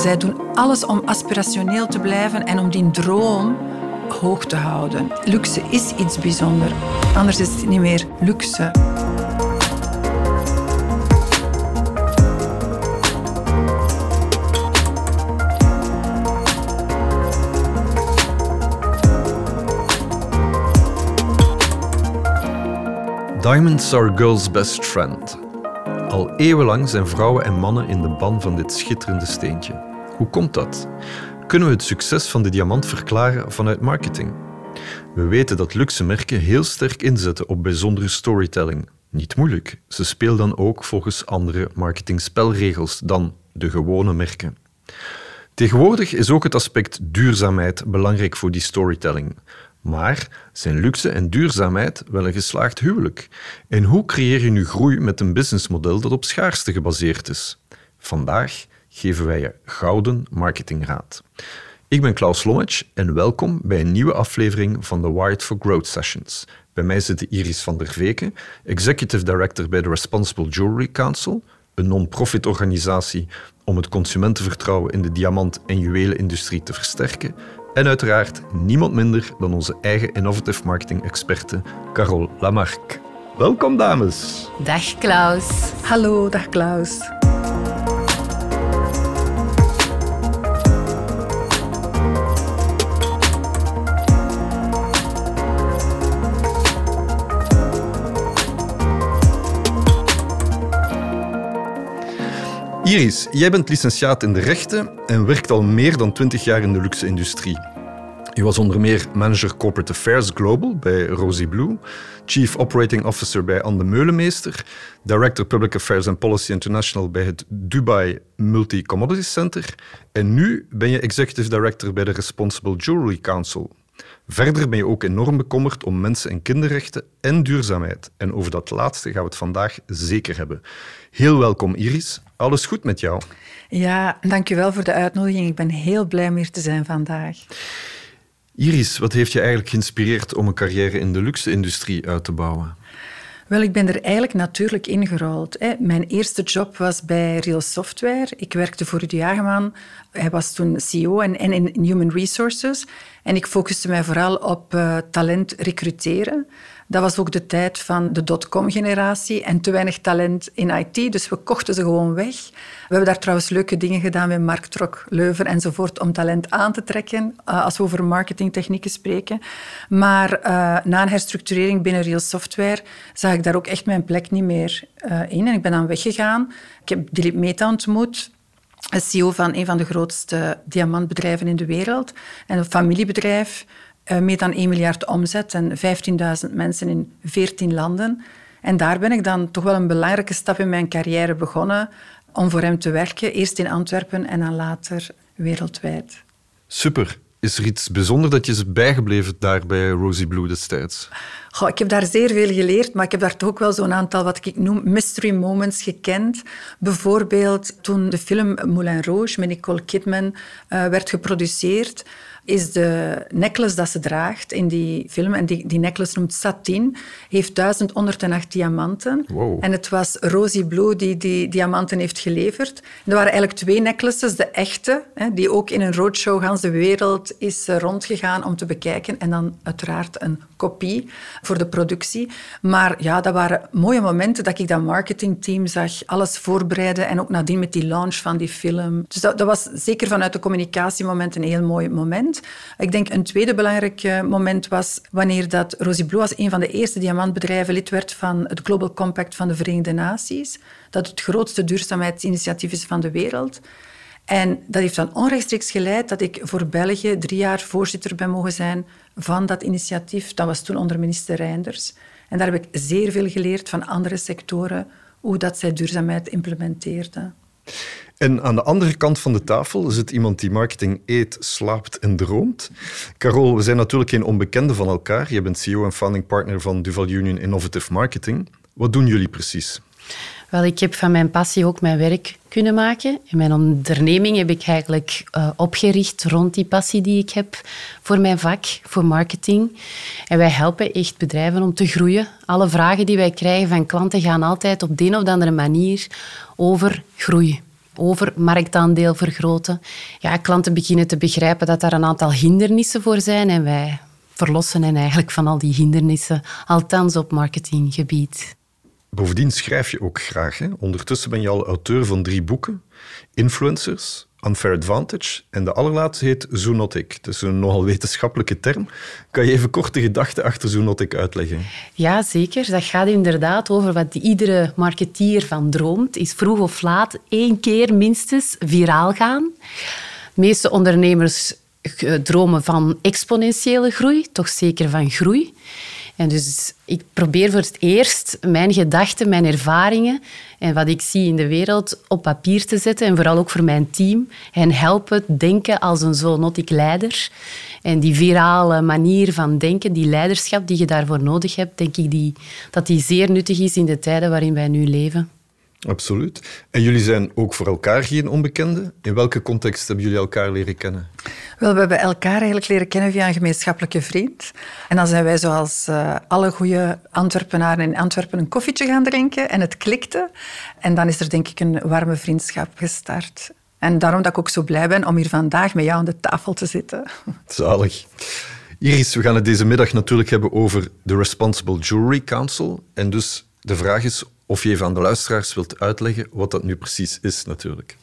Zij doen alles om aspirationeel te blijven en om die droom hoog te houden. Luxe is iets bijzonders. Anders is het niet meer luxe. Diamonds are girls' best friend. Al eeuwenlang zijn vrouwen en mannen in de ban van dit schitterende steentje. Hoe komt dat? Kunnen we het succes van de diamant verklaren vanuit marketing? We weten dat luxe merken heel sterk inzetten op bijzondere storytelling. Niet moeilijk, ze spelen dan ook volgens andere marketingspelregels dan de gewone merken. Tegenwoordig is ook het aspect duurzaamheid belangrijk voor die storytelling. Maar zijn luxe en duurzaamheid wel een geslaagd huwelijk? En hoe creëer je nu groei met een businessmodel dat op schaarste gebaseerd is? Vandaag geven wij je gouden marketingraad. Ik ben Klaus Lommage en welkom bij een nieuwe aflevering van de Wired for Growth Sessions. Bij mij zit Iris van der Veken, Executive Director bij de Responsible Jewelry Council, een non-profit organisatie om het consumentenvertrouwen in de diamant- en juwelenindustrie te versterken en uiteraard niemand minder dan onze eigen innovative marketing-experte Carole Lamarck. Welkom, dames. Dag, Klaus. Hallo, dag Klaus. Iris, jij bent licentiaat in de rechten en werkt al meer dan 20 jaar in de luxe-industrie. Je was onder meer manager Corporate Affairs Global bij Rosie Blue, Chief Operating Officer bij Anne Meulemeester, Director Public Affairs and Policy International bij het Dubai Multi Commodities Center en nu ben je Executive Director bij de Responsible Jewelry Council. Verder ben je ook enorm bekommerd om mensen- en kinderrechten en duurzaamheid. En over dat laatste gaan we het vandaag zeker hebben. Heel welkom, Iris. Alles goed met jou? Ja, dankjewel voor de uitnodiging. Ik ben heel blij om hier te zijn vandaag. Iris, wat heeft je eigenlijk geïnspireerd om een carrière in de luxe-industrie uit te bouwen? Wel, ik ben er eigenlijk natuurlijk ingerold. Mijn eerste job was bij Real Software. Ik werkte voor Rudy Jageman. Hij was toen CEO en, en in Human Resources. En ik focuste mij vooral op uh, talent recruteren. Dat was ook de tijd van de dotcom-generatie en te weinig talent in IT. Dus we kochten ze gewoon weg. We hebben daar trouwens leuke dingen gedaan met Marktrok, Leuven enzovoort om talent aan te trekken, uh, als we over marketingtechnieken spreken. Maar uh, na een herstructurering binnen Real Software zag ik daar ook echt mijn plek niet meer uh, in. En ik ben dan weggegaan. Ik heb Dilip Meta ontmoet CEO van een van de grootste diamantbedrijven in de wereld. En een familiebedrijf meer dan 1 miljard omzet en 15.000 mensen in 14 landen. En daar ben ik dan toch wel een belangrijke stap in mijn carrière begonnen om voor hem te werken. Eerst in Antwerpen en dan later wereldwijd. Super. Is er iets bijzonders dat je is bijgebleven daar bij Rosie Blue destijds? Goh, ik heb daar zeer veel geleerd, maar ik heb daar toch ook wel zo'n aantal wat ik noem mystery moments gekend. Bijvoorbeeld toen de film Moulin Rouge met Nicole Kidman uh, werd geproduceerd is de necklace dat ze draagt in die film, en die, die necklace noemt Satin, heeft 1108 diamanten. Wow. En het was Rosie Blue die die diamanten heeft geleverd. er waren eigenlijk twee necklaces, de echte, hè, die ook in een roadshow gans de wereld is rondgegaan om te bekijken. En dan uiteraard een kopie voor de productie. Maar ja, dat waren mooie momenten dat ik dat marketingteam zag, alles voorbereiden en ook nadien met die launch van die film. Dus dat, dat was zeker vanuit de communicatiemoment een heel mooi moment. Ik denk een tweede belangrijk moment was wanneer dat Rosie Blue als een van de eerste diamantbedrijven lid werd van het Global Compact van de Verenigde Naties. Dat het grootste duurzaamheidsinitiatief is van de wereld. En dat heeft dan onrechtstreeks geleid dat ik voor België drie jaar voorzitter ben mogen zijn van dat initiatief. Dat was toen onder minister Reinders. En daar heb ik zeer veel geleerd van andere sectoren, hoe dat zij duurzaamheid implementeerden. En aan de andere kant van de tafel zit iemand die marketing eet, slaapt en droomt. Carol, we zijn natuurlijk geen onbekende van elkaar. Je bent CEO en founding partner van Duval Union Innovative Marketing. Wat doen jullie precies? Wel, ik heb van mijn passie ook mijn werk kunnen maken. En mijn onderneming heb ik eigenlijk uh, opgericht rond die passie die ik heb voor mijn vak, voor marketing. En wij helpen echt bedrijven om te groeien. Alle vragen die wij krijgen van klanten gaan altijd op de een of andere manier over groei over marktaandeel vergroten. Ja, klanten beginnen te begrijpen dat daar een aantal hindernissen voor zijn en wij verlossen hen eigenlijk van al die hindernissen, althans op marketinggebied. Bovendien schrijf je ook graag. Hè? Ondertussen ben je al auteur van drie boeken. Influencers, Unfair Advantage en de allerlaatste heet Zoonotic. Dat is een nogal wetenschappelijke term. Kan je even kort de gedachte achter Zoonotic uitleggen? Ja, zeker. Dat gaat inderdaad over wat iedere marketeer van droomt. Is vroeg of laat één keer minstens viraal gaan. De meeste ondernemers eh, dromen van exponentiële groei, toch zeker van groei. En dus ik probeer voor het eerst mijn gedachten, mijn ervaringen en wat ik zie in de wereld op papier te zetten. En vooral ook voor mijn team. En helpen denken als een zoonotic leider. En die virale manier van denken, die leiderschap die je daarvoor nodig hebt, denk ik die, dat die zeer nuttig is in de tijden waarin wij nu leven. Absoluut. En jullie zijn ook voor elkaar geen onbekenden. In welke context hebben jullie elkaar leren kennen? Wel, we hebben elkaar eigenlijk leren kennen via een gemeenschappelijke vriend. En dan zijn wij zoals uh, alle goede Antwerpenaren in Antwerpen een koffietje gaan drinken en het klikte. En dan is er denk ik een warme vriendschap gestart. En daarom dat ik ook zo blij ben om hier vandaag met jou aan de tafel te zitten. Zalig. Iris, we gaan het deze middag natuurlijk hebben over de Responsible Jewelry Council. En dus de vraag is of je even aan de luisteraars wilt uitleggen wat dat nu precies is, natuurlijk.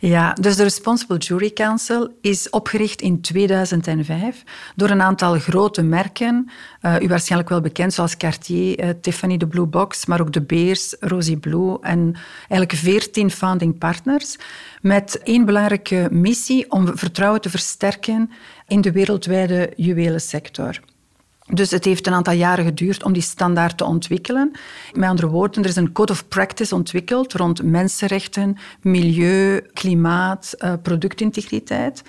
Ja, dus de Responsible Jury Council is opgericht in 2005 door een aantal grote merken, uh, u waarschijnlijk wel bekend, zoals Cartier, uh, Tiffany, de Blue Box, maar ook de Beers, Rosie Blue en eigenlijk veertien founding partners met één belangrijke missie om vertrouwen te versterken in de wereldwijde juwelensector. Dus het heeft een aantal jaren geduurd om die standaard te ontwikkelen. Met andere woorden, er is een code of practice ontwikkeld rond mensenrechten, milieu, klimaat, uh, productintegriteit.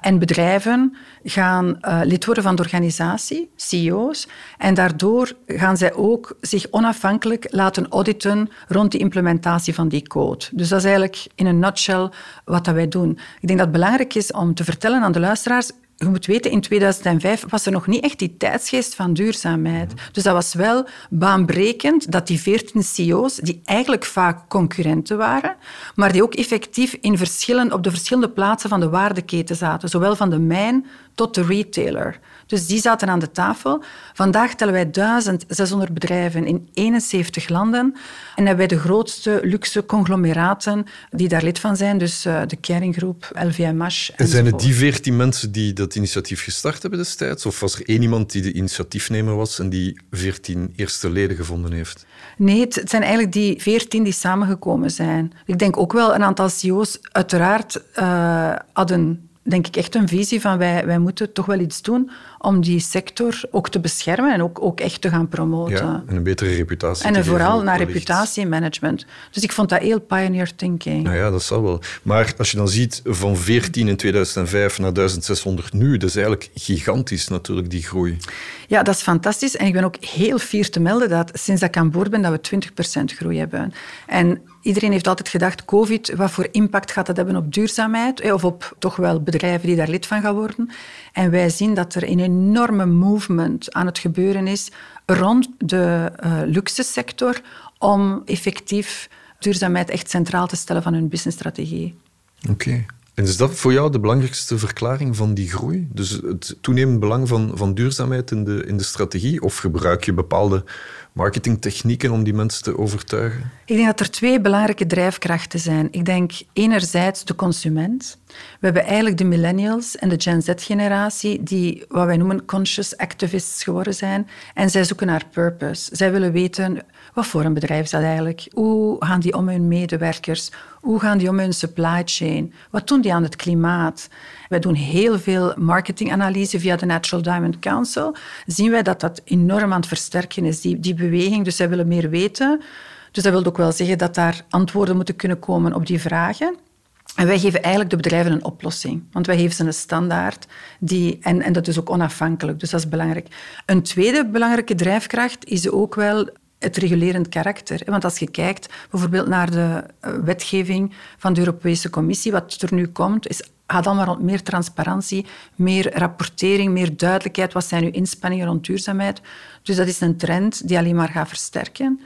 En bedrijven gaan uh, lid worden van de organisatie, CEO's, en daardoor gaan zij ook zich onafhankelijk laten auditen rond de implementatie van die code. Dus dat is eigenlijk in een nutshell wat dat wij doen. Ik denk dat het belangrijk is om te vertellen aan de luisteraars, je moet weten, in 2005 was er nog niet echt die tijdsgeest van duurzaamheid. Dus dat was wel baanbrekend dat die veertien CEO's, die eigenlijk vaak concurrenten waren, maar die ook effectief in verschillen, op de verschillende plaatsen van de waardeketen zaten, zowel van de mijn tot de retailer. Dus die zaten aan de tafel. Vandaag tellen wij 1600 bedrijven in 71 landen en hebben wij de grootste luxe conglomeraten die daar lid van zijn, dus uh, de Kering Groep, LVMH. En zijn het die veertien mensen die dat initiatief gestart hebben destijds? Of was er één iemand die de initiatiefnemer was en die veertien eerste leden gevonden heeft? Nee, het zijn eigenlijk die veertien die samengekomen zijn. Ik denk ook wel een aantal CEO's uiteraard uh, hadden denk ik echt een visie van wij, wij moeten toch wel iets doen om die sector ook te beschermen en ook, ook echt te gaan promoten. Ja, en een betere reputatie En vooral naar reputatiemanagement. Dus ik vond dat heel pioneer thinking. Nou ja, dat zal wel. Maar als je dan ziet van 14 in 2005 naar 1600 nu, dat is eigenlijk gigantisch natuurlijk, die groei. Ja, dat is fantastisch. En ik ben ook heel fier te melden dat sinds dat ik aan boord ben, dat we 20% groei hebben. En iedereen heeft altijd gedacht, COVID, wat voor impact gaat dat hebben op duurzaamheid? Eh, of op toch wel bedrijven die daar lid van gaan worden. En wij zien dat er een enorme movement aan het gebeuren is rond de uh, luxe sector om effectief duurzaamheid echt centraal te stellen van hun businessstrategie. Oké. En is dat voor jou de belangrijkste verklaring van die groei? Dus het toenemend belang van, van duurzaamheid in de, in de strategie? Of gebruik je bepaalde marketingtechnieken om die mensen te overtuigen? Ik denk dat er twee belangrijke drijfkrachten zijn. Ik denk enerzijds de consument. We hebben eigenlijk de millennials en de Gen Z-generatie die wat wij noemen conscious activists geworden zijn. En zij zoeken naar purpose. Zij willen weten, wat voor een bedrijf is dat eigenlijk? Hoe gaan die om hun medewerkers? Hoe gaan die om hun supply chain? Wat doen die aan het klimaat? Wij doen heel veel marketinganalyse via de Natural Diamond Council. Zien wij dat dat enorm aan het versterken is, die, die beweging. Dus zij willen meer weten. Dus dat wil ook wel zeggen dat daar antwoorden moeten kunnen komen op die vragen. En wij geven eigenlijk de bedrijven een oplossing. Want wij geven ze een standaard die, en, en dat is ook onafhankelijk. Dus dat is belangrijk. Een tweede belangrijke drijfkracht is ook wel het regulerend karakter. Want als je kijkt bijvoorbeeld naar de eh, wetgeving van de Europese Commissie, wat er nu komt, is gaat allemaal rond meer transparantie, meer rapportering, meer duidelijkheid. Wat zijn uw inspanningen rond duurzaamheid? Dus dat is een trend die alleen maar gaat versterken.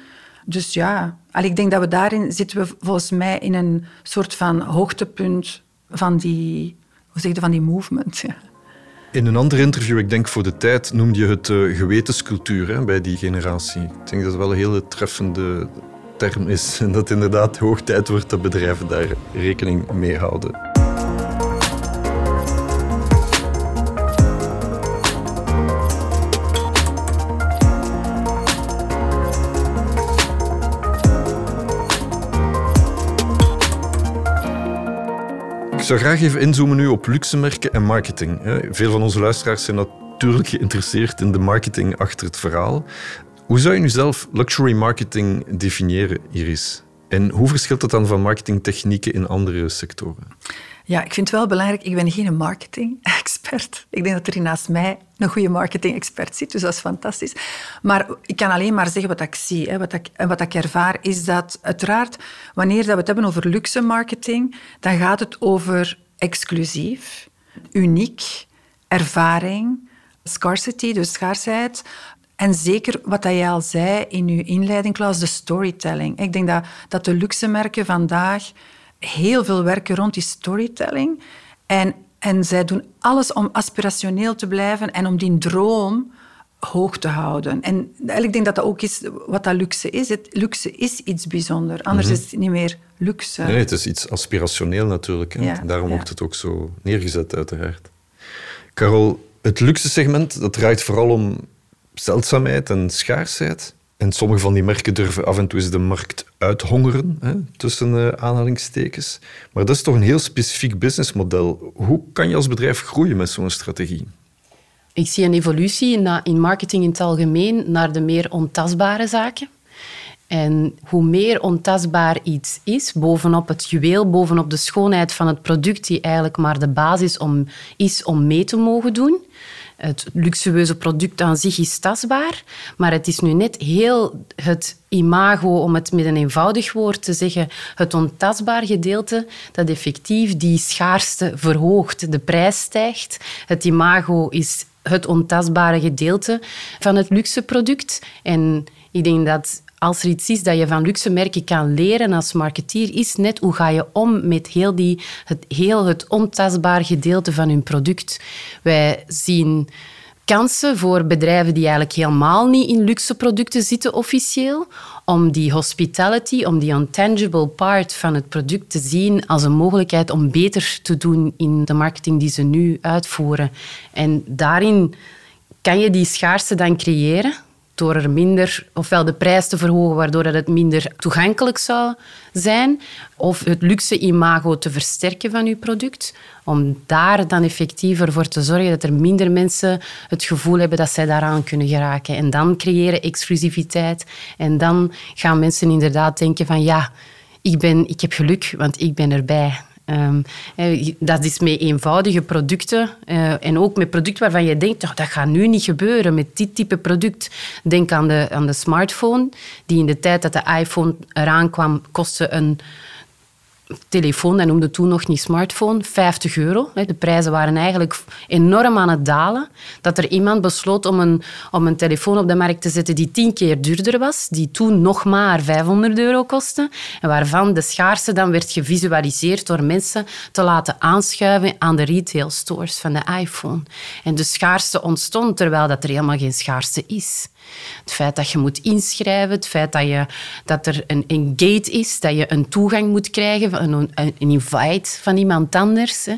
Dus ja, ik denk dat we daarin zitten we volgens mij in een soort van hoogtepunt van die, hoe zeg je, van die movement. In een ander interview, ik denk voor de tijd, noemde je het uh, gewetenscultuur hè, bij die generatie. Ik denk dat het wel een hele treffende term is. En dat inderdaad hoog tijd wordt dat bedrijven daar rekening mee houden. Zou graag even inzoomen nu op luxemerken en marketing. Veel van onze luisteraars zijn natuurlijk geïnteresseerd in de marketing achter het verhaal. Hoe zou je nu zelf luxury marketing definiëren, Iris? En hoe verschilt dat dan van marketingtechnieken in andere sectoren? Ja, ik vind het wel belangrijk. Ik ben geen Ik denk dat er naast mij een goede marketing-expert zit, dus dat is fantastisch. Maar ik kan alleen maar zeggen wat ik zie. Hè. Wat ik, en wat ik ervaar is dat uiteraard, wanneer dat we het hebben over luxe marketing, dan gaat het over exclusief, uniek, ervaring, scarcity, dus schaarsheid, en zeker wat jij al zei in uw inleiding, Klaus, de storytelling. Ik denk dat, dat de luxe merken vandaag heel veel werken rond die storytelling. En, en zij doen alles om aspirationeel te blijven en om die droom hoog te houden. En eigenlijk denk dat dat ook is wat dat luxe is. Het, luxe is iets bijzonders. Anders mhm. is het niet meer luxe. Nee, het is iets aspirationeel natuurlijk. Hè. Daarom wordt het ook zo neergezet, uiteraard. Carol, het luxe segment dat draait vooral om zeldzaamheid en schaarsheid. En sommige van die merken durven af en toe eens de markt uithongeren, hè, tussen uh, aanhalingstekens. Maar dat is toch een heel specifiek businessmodel. Hoe kan je als bedrijf groeien met zo'n strategie? Ik zie een evolutie in marketing in het algemeen naar de meer ontastbare zaken. En hoe meer ontastbaar iets is, bovenop het juweel, bovenop de schoonheid van het product, die eigenlijk maar de basis om, is om mee te mogen doen, het luxueuze product aan zich is tastbaar, maar het is nu net heel het imago, om het met een eenvoudig woord te zeggen, het ontastbaar gedeelte, dat effectief die schaarste verhoogt. De prijs stijgt. Het imago is het ontastbare gedeelte van het luxe product. En ik denk dat als er iets is dat je van luxe merken kan leren als marketeer, is net hoe ga je om met heel, die, het, heel het ontastbaar gedeelte van hun product. Wij zien kansen voor bedrijven die eigenlijk helemaal niet in luxe producten zitten officieel, om die hospitality, om die intangible part van het product te zien als een mogelijkheid om beter te doen in de marketing die ze nu uitvoeren. En daarin kan je die schaarste dan creëren door er minder, ofwel de prijs te verhogen, waardoor het minder toegankelijk zou zijn, of het luxe imago te versterken van je product, om daar dan effectiever voor te zorgen dat er minder mensen het gevoel hebben dat zij daaraan kunnen geraken. En dan creëren exclusiviteit en dan gaan mensen inderdaad denken van ja, ik, ben, ik heb geluk, want ik ben erbij. Um, dat is met eenvoudige producten uh, en ook met producten waarvan je denkt, oh, dat gaat nu niet gebeuren met dit type product. Denk aan de, aan de smartphone, die in de tijd dat de iPhone eraan kwam, kostte een telefoon, dat noemde toen nog niet smartphone, 50 euro. De prijzen waren eigenlijk enorm aan het dalen. Dat er iemand besloot om een, om een telefoon op de markt te zetten die tien keer duurder was, die toen nog maar 500 euro kostte, en waarvan de schaarste dan werd gevisualiseerd door mensen te laten aanschuiven aan de retail stores van de iPhone. En de schaarste ontstond terwijl dat er helemaal geen schaarste is. Het feit dat je moet inschrijven, het feit dat, je, dat er een, een gate is, dat je een toegang moet krijgen, een, een invite van iemand anders,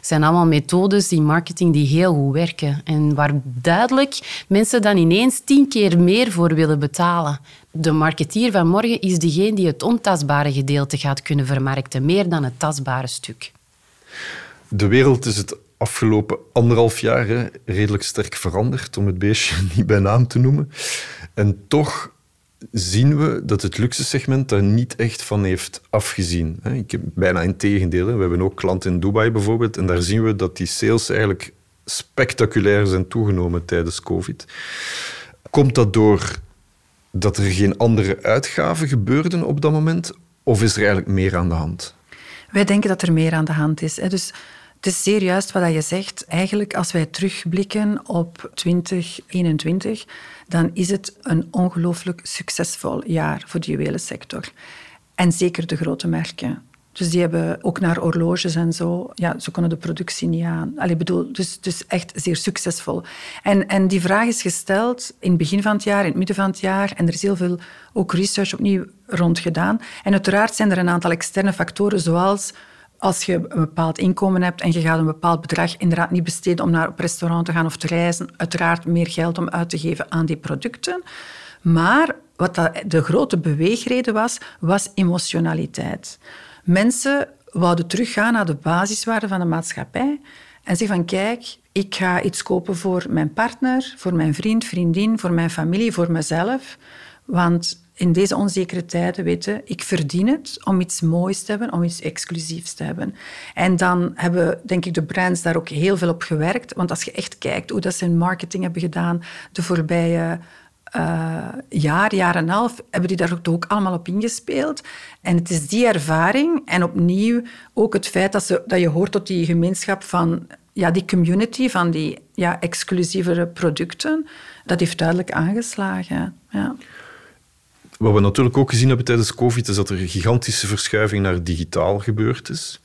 zijn allemaal methodes in marketing die heel goed werken. En waar duidelijk mensen dan ineens tien keer meer voor willen betalen. De marketeer van morgen is degene die het ontastbare gedeelte gaat kunnen vermarkten, meer dan het tastbare stuk. De wereld is het afgelopen anderhalf jaar hè, redelijk sterk veranderd, om het beestje niet bij naam te noemen. En toch zien we dat het luxe segment daar niet echt van heeft afgezien. Ik heb bijna in tegendeel. We hebben ook klanten in Dubai bijvoorbeeld en daar zien we dat die sales eigenlijk spectaculair zijn toegenomen tijdens COVID. Komt dat door dat er geen andere uitgaven gebeurden op dat moment of is er eigenlijk meer aan de hand? Wij denken dat er meer aan de hand is. Dus Het is zeer juist wat je zegt. Eigenlijk, als wij terugblikken op 2021, dan is het een ongelooflijk succesvol jaar voor de juwelensector. En zeker de grote merken. Dus die hebben ook naar horloges en zo. Ja, ze konden de productie niet aan. Allee, bedoel, dus, dus echt zeer succesvol. En, en die vraag is gesteld in het begin van het jaar, in het midden van het jaar. En er is heel veel ook research opnieuw rond gedaan. En uiteraard zijn er een aantal externe factoren, zoals als je een bepaald inkomen hebt en je gaat een bepaald bedrag inderdaad niet besteden om naar op restaurant te gaan of te reizen, uiteraard meer geld om uit te geven aan die producten. Maar wat de grote beweegreden was, was emotionaliteit. Mensen wouden teruggaan naar de basiswaarden van de maatschappij en zeggen van kijk, ik ga iets kopen voor mijn partner, voor mijn vriend, vriendin, voor mijn familie, voor mezelf. Want in deze onzekere tijden weten, ik verdien het om iets moois te hebben, om iets exclusiefs te hebben. En dan hebben, denk ik, de brands daar ook heel veel op gewerkt. Want als je echt kijkt hoe dat ze in marketing hebben gedaan de voorbije uh, jaar, jaar en half, hebben die daar ook allemaal op ingespeeld. En het is die ervaring en opnieuw ook het feit dat, ze, dat je hoort tot die gemeenschap van ja, die community, van die ja, exclusievere producten, dat heeft duidelijk aangeslagen. Ja. Wat we natuurlijk ook gezien hebben tijdens COVID, is dat er een gigantische verschuiving naar digitaal gebeurd is.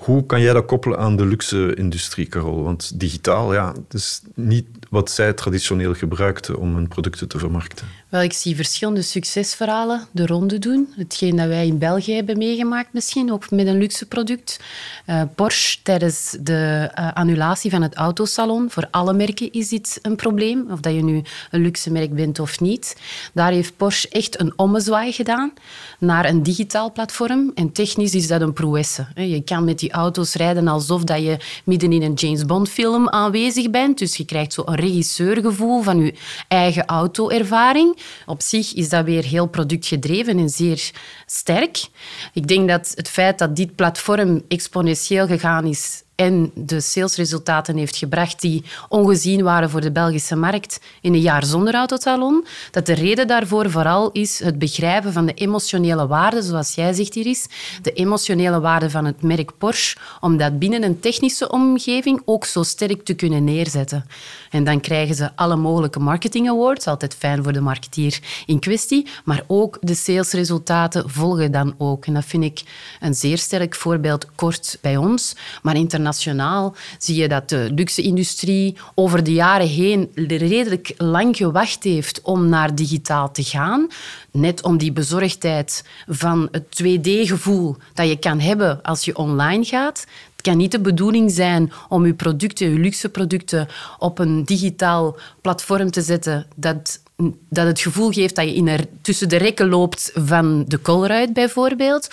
Hoe kan jij dat koppelen aan de luxe-industrie, Carol? Want digitaal, ja, het is niet wat zij traditioneel gebruikten om hun producten te vermarkten. Wel, ik zie verschillende succesverhalen de ronde doen. Hetgeen dat wij in België hebben meegemaakt misschien, ook met een luxe product. Uh, Porsche, tijdens de uh, annulatie van het autosalon, voor alle merken is dit een probleem, of dat je nu een luxe merk bent of niet. Daar heeft Porsche echt een ommezwaai gedaan naar een digitaal platform. En technisch is dat een prouesse. Je kan met die auto's rijden alsof dat je midden in een James Bond film aanwezig bent. Dus je krijgt zo een regisseurgevoel van je eigen auto-ervaring. Op zich is dat weer heel productgedreven en zeer sterk. Ik denk dat het feit dat dit platform exponentieel gegaan is en de salesresultaten heeft gebracht die ongezien waren voor de Belgische markt in een jaar zonder autosalon, dat de reden daarvoor vooral is het begrijpen van de emotionele waarde, zoals jij zegt, Iris, de emotionele waarde van het merk Porsche, om dat binnen een technische omgeving ook zo sterk te kunnen neerzetten. En dan krijgen ze alle mogelijke marketing awards, altijd fijn voor de marketeer in kwestie, maar ook de salesresultaten volgen dan ook. En dat vind ik een zeer sterk voorbeeld kort bij ons, maar internationaal internationaal zie je dat de luxe-industrie over de jaren heen redelijk lang gewacht heeft om naar digitaal te gaan. Net om die bezorgdheid van het 2D-gevoel dat je kan hebben als je online gaat. Het kan niet de bedoeling zijn om je producten, je luxe producten, op een digitaal platform te zetten dat dat het gevoel geeft dat je in er, tussen de rekken loopt van de Colruyt bijvoorbeeld,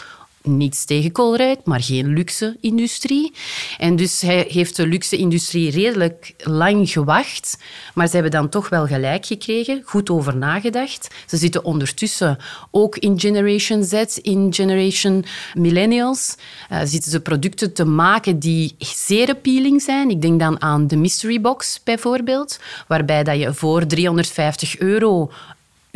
niets tegen Colruyt, maar geen luxe-industrie. En dus hij heeft de luxe-industrie redelijk lang gewacht, maar ze hebben dan toch wel gelijk gekregen, goed over nagedacht. Ze zitten ondertussen ook in Generation Z, in Generation Millennials. Uh, zitten ze producten te maken die zeer appealing zijn. Ik denk dan aan de Mystery Box bijvoorbeeld, waarbij dat je voor 350 euro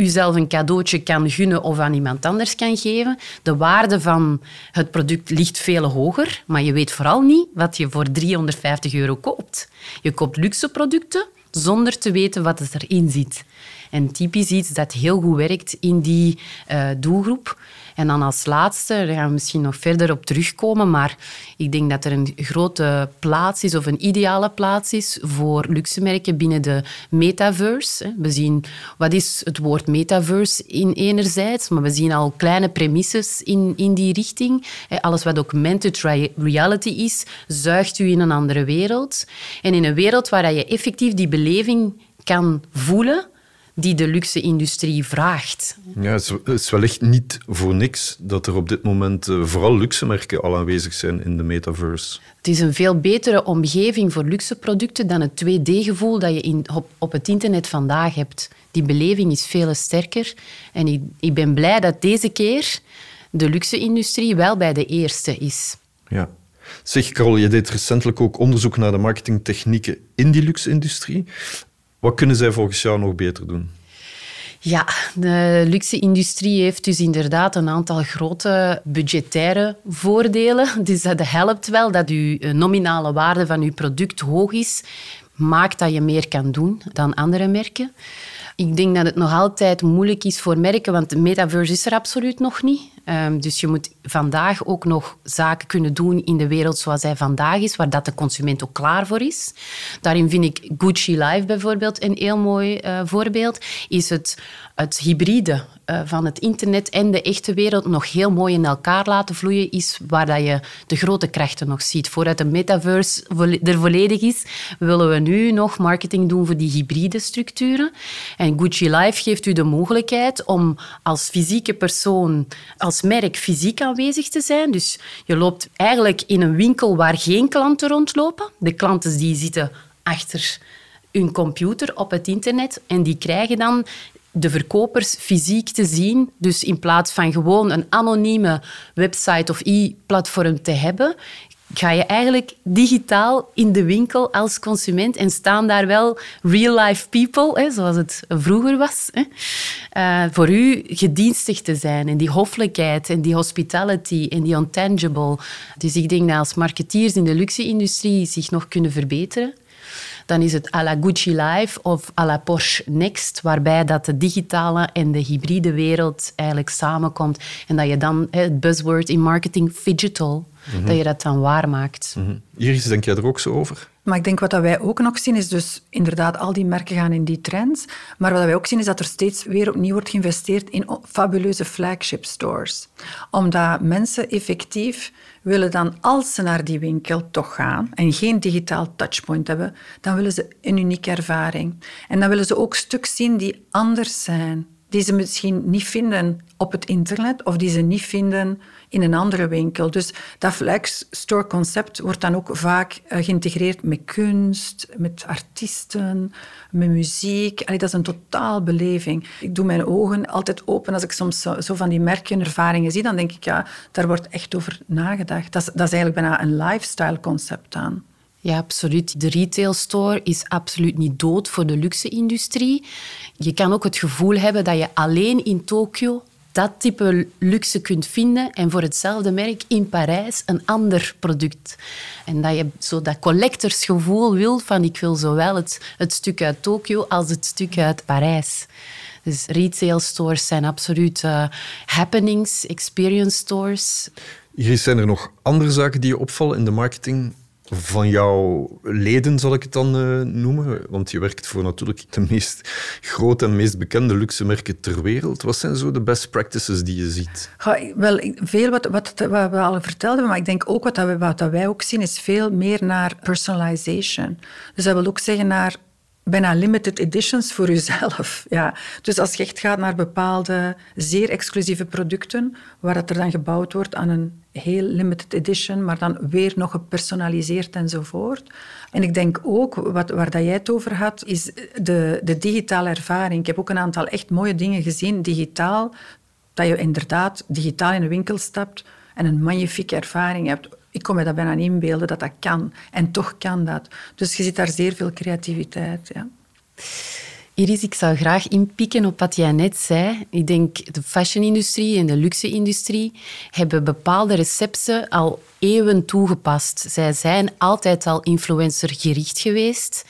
jezelf een cadeautje kan gunnen of aan iemand anders kan geven. De waarde van het product ligt veel hoger, maar je weet vooral niet wat je voor 350 euro koopt. Je koopt luxe producten zonder te weten wat erin zit. En typisch iets dat heel goed werkt in die uh, doelgroep. En dan als laatste, daar gaan we misschien nog verder op terugkomen, maar ik denk dat er een grote plaats is, of een ideale plaats is, voor luxe merken binnen de metaverse. We zien, wat is het woord metaverse in enerzijds, maar we zien al kleine premisses in, in die richting. Alles wat augmented reality is, zuigt u in een andere wereld. En in een wereld waar je effectief die beleving kan voelen, die de luxe-industrie vraagt. Ja, het is wellicht niet voor niks dat er op dit moment eh, vooral luxe-merken al aanwezig zijn in de metaverse. Het is een veel betere omgeving voor luxe producten dan het 2D-gevoel dat je in, op, op, het internet vandaag hebt. Die beleving is veel sterker. En ik, ik ben blij dat deze keer de luxe-industrie wel bij de eerste is. Ja. Zeg, Carol, je deed recentelijk ook onderzoek naar de marketingtechnieken in die luxe-industrie. Wat kunnen zij volgens jou nog beter doen? Ja, de luxe-industrie heeft dus inderdaad een aantal grote budgettaire voordelen. Dus dat helpt wel dat uw nominale waarde van uw product hoog is, maakt dat je meer kan doen dan andere merken. Ik denk dat het nog altijd moeilijk is voor merken, want de metaverse is er absoluut nog niet. Um, dus je moet vandaag ook nog zaken kunnen doen in de wereld zoals hij vandaag is, waar dat de consument ook klaar voor is. Daarin vind ik Gucci Live bijvoorbeeld een heel mooi uh, voorbeeld. Is het, het hybride uh, van het internet en de echte wereld nog heel mooi in elkaar laten vloeien, is waar dat je de grote krachten nog ziet. Voordat de metaverse er volledig is, willen we nu nog marketing doen voor die hybride structuren. En Gucci Live geeft u de mogelijkheid om als fysieke persoon, als merk fysiek aanwezig te zijn. Dus je loopt eigenlijk in een winkel waar geen klanten rondlopen. De klanten die zitten achter hun computer op het internet en die krijgen dan de verkopers fysiek te zien. Dus in plaats van gewoon een anonieme website of e-platform te hebben, ga je eigenlijk digitaal in de winkel als consument en staan daar wel real-life people, hè, zoals het vroeger was, hè, uh, voor u gedienstig te zijn. En die hoffelijkheid en die hospitality en die untangible. Dus ik denk dat als marketeers in de luxe-industrie zich nog kunnen verbeteren, dan is het à la Gucci Live of à la Porsche Next, waarbij dat de digitale en de hybride wereld eigenlijk samenkomt en dat je dan het buzzword in marketing digital, mhm. dat je dat dan waarmaakt. Mm Iris, denk jij er ook zo over? Maar ik denk wat wij ook nog zien is dus inderdaad al die merken gaan in die trends. Maar wat wij ook zien is dat er steeds weer opnieuw wordt geïnvesteerd in fabuleuze flagship stores. Omdat mensen effectief willen dan, als ze naar die winkel toch gaan en geen digitaal touchpoint hebben, dan willen ze een unieke ervaring. En dan willen ze ook stuks zien die anders zijn, die ze misschien niet vinden op het internet of die ze niet vinden in een andere winkel. Dus dat flex store concept wordt dan ook vaak eh, geïntegreerd met kunst, met artiesten, met muziek. Allee, dat is een totaal beleving. Ik doe mijn ogen altijd open als ik soms zo, van die merkenervaringen zie. Dan denk ik, ja, daar wordt echt over nagedacht. Dat is, dat is eigenlijk bijna een lifestyle concept aan. Ja, absoluut. De retail store is absoluut niet dood voor de luxe-industrie. Je kan ook het gevoel hebben dat je alleen in Tokio dat type luxe kunt vinden en voor hetzelfde merk in Parijs een ander product. En dat je zo dat collectorsgevoel wil van ik wil zowel het, het stuk uit Tokio als het stuk uit Parijs. Dus retail stores zijn absoluut uh, happenings, experience stores. Hier zijn er nog andere zaken die je opvallen in de marketing van jouw leden, zal ik het dan uh, noemen, want je werkt voor natuurlijk de meest grote en meest bekende luxe merken ter wereld. Wat zijn zo de best practices die je ziet? Ja, wel, veel wat, wat, wat, we al vertelden, maar ik denk ook wat, dat, wat dat wij ook zien, is veel meer naar personalization. Dus dat wil ook zeggen naar bijna limited editions voor jezelf. Ja. Dus als je echt gaat naar bepaalde zeer exclusieve producten, waar het er dan gebouwd wordt aan een heel limited edition, maar dan weer nog gepersonaliseerd enzovoort. En ik denk ook, wat, waar dat jij het over had, is de, de digitale ervaring. Ik heb ook een aantal echt mooie dingen gezien, digitaal, dat je inderdaad digitaal in een winkel stapt en een magnifieke ervaring hebt ik kon me dat bijna niet inbeelden dat dat kan. En toch kan dat. Dus je ziet daar zeer veel creativiteit. Ja. Iris, ik zou graag inpikken op wat jij net zei. Ik denk de fashion-industrie en de luxe-industrie hebben bepaalde recepten al eeuwen toegepast. Zij zijn altijd al influencergericht geweest.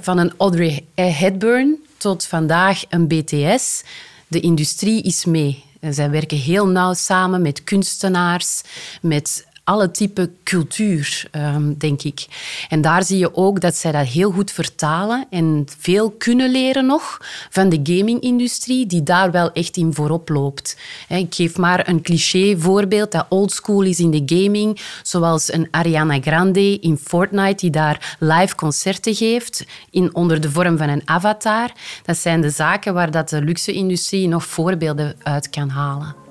Van een Audrey Hepburn tot vandaag een BTS. De industrie is mee. Zij werken heel nauw samen met kunstenaars, met alle type cultuur, ehm, denk ik. En daar zie je ook dat zij dat heel goed vertalen en veel kunnen leren nog van de gaming-industrie, die daar wel echt in voorop loopt. Ik geef maar een cliché voorbeeld dat oldschool is in de gaming, zoals een Ariana Grande in Fortnite, die daar live concerten geeft in, onder de vorm van een avatar. Dat zijn de zaken waar dat de luxe-industrie nog voorbeelden uit kan halen.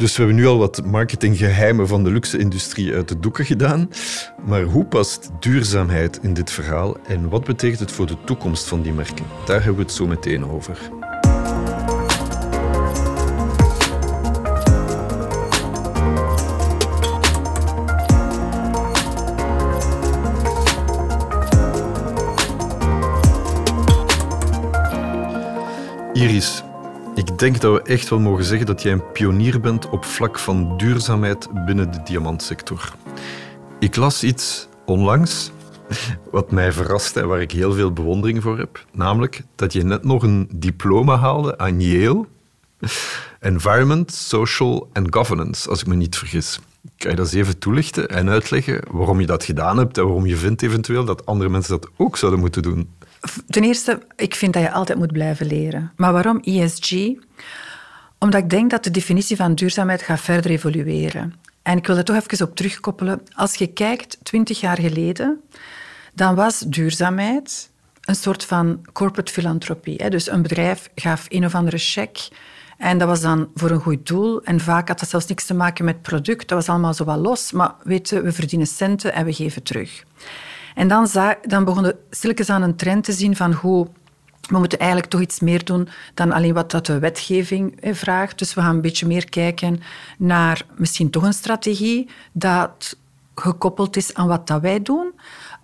Dus we hebben nu al wat marketinggeheimen van de luxe-industrie uit de doeken gedaan. Maar hoe past duurzaamheid in dit verhaal en wat betekent het voor de toekomst van die merken? Daar hebben we het zo meteen over. Iris, denk dat we echt wel mogen zeggen dat jij een pionier bent op vlak van duurzaamheid binnen de diamantsector. Ik las iets onlangs wat mij verraste en waar ik heel veel bewondering voor heb. Namelijk dat je net nog een diploma haalde aan Yale. Environment, Social and Governance, als ik me niet vergis. Kan je dat eens even toelichten en uitleggen waarom je dat gedaan hebt en waarom je vindt eventueel dat andere mensen dat ook zouden moeten doen? Ten eerste, ik vind dat je altijd moet blijven leren. Maar waarom ESG? Omdat ik denk dat de definitie van duurzaamheid gaat verder evolueren. En ik wil er toch even op terugkoppelen. Als je kijkt, twintig jaar geleden, dan was duurzaamheid een soort van corporate filantropie. Dus een bedrijf gaf een of andere cheque en dat was dan voor een goed doel. En vaak had dat zelfs niks te maken met product. Dat was allemaal zo wat los. Maar weten, we verdienen centen en we geven terug. En dan, dan begonnen stilletjes aan een trend te zien van hoe we moeten eigenlijk toch iets meer doen dan alleen wat dat de wetgeving vraagt. Dus we gaan een beetje meer kijken naar misschien toch een strategie dat gekoppeld is aan wat dat wij doen.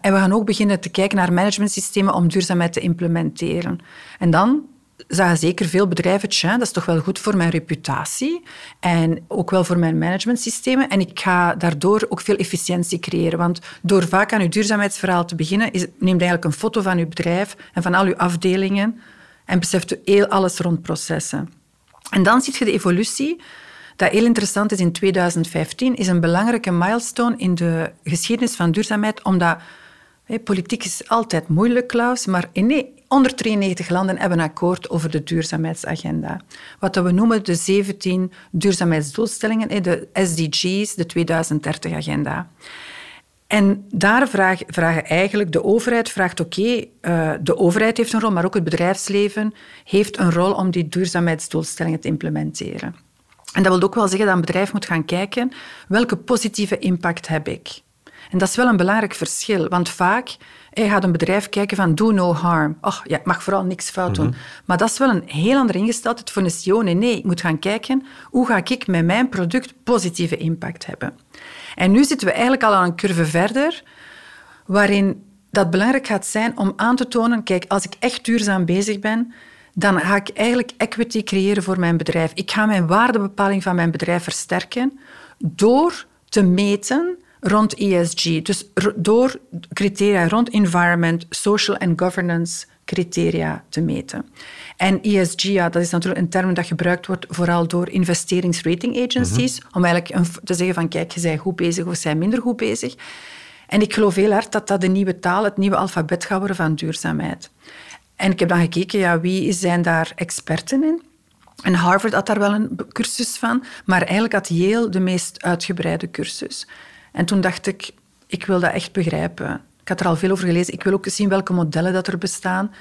En we gaan ook beginnen te kijken naar managementsystemen om duurzaamheid te implementeren. En dan zagen zeker veel bedrijven, dat is toch wel goed voor mijn reputatie en ook wel voor mijn managementsystemen. En ik ga daardoor ook veel efficiëntie creëren. Want door vaak aan uw duurzaamheidsverhaal te beginnen, is, neemt eigenlijk een foto van uw bedrijf en van al uw afdelingen en beseft u heel alles rond processen. En dan zie je de evolutie dat heel interessant is in 2015, is een belangrijke milestone in de geschiedenis van duurzaamheid, omdat politiek is altijd moeilijk, Klaus, maar nee, 193 landen hebben een akkoord over de duurzaamheidsagenda. Wat we noemen de 17 duurzaamheidsdoelstellingen, de SDG's, de 2030-agenda. En daar vragen, vragen eigenlijk, de overheid vraagt oké, eh, de overheid heeft een rol, maar ook het bedrijfsleven heeft een rol om die duurzaamheidsdoelstellingen te implementeren. En dat wil ook wel zeggen dat een bedrijf moet gaan kijken welke positieve impact heb ik. En dat is wel een belangrijk verschil, want vaak je gaat een bedrijf kijken van do no harm. Och, ja, ik mag vooral niks fout doen. Mhm. Maar dat is wel een heel andere ingesteldheid voor een CEO. Nee, nee, ik moet gaan kijken hoe ga ik met mijn product positieve impact hebben. En nu zitten we eigenlijk al aan een curve verder, waarin dat belangrijk gaat zijn om aan te tonen, kijk, als ik echt duurzaam bezig ben, dan ga ik eigenlijk equity creëren voor mijn bedrijf. Ik ga mijn waardebepaling van mijn bedrijf versterken door te meten rond ESG. Dus door criteria rond environment, social en governance criteria te meten. En ESG, ja, dat is natuurlijk een term dat gebruikt wordt vooral door investeringsrating agencies, mhm. om eigenlijk te zeggen van kijk, je bent goed bezig of bent minder goed bezig. En ik geloof heel hard dat dat de nieuwe taal, het nieuwe alfabet gaat worden van duurzaamheid. En ik heb dan gekeken, ja, wie zijn daar experten in? En Harvard had daar wel een cursus van, maar eigenlijk had Yale de meest uitgebreide cursus. En toen dacht ik, ik wil dat echt begrijpen. Ik had er al veel over gelezen. Ik wil ook zien welke modellen dat er bestaan.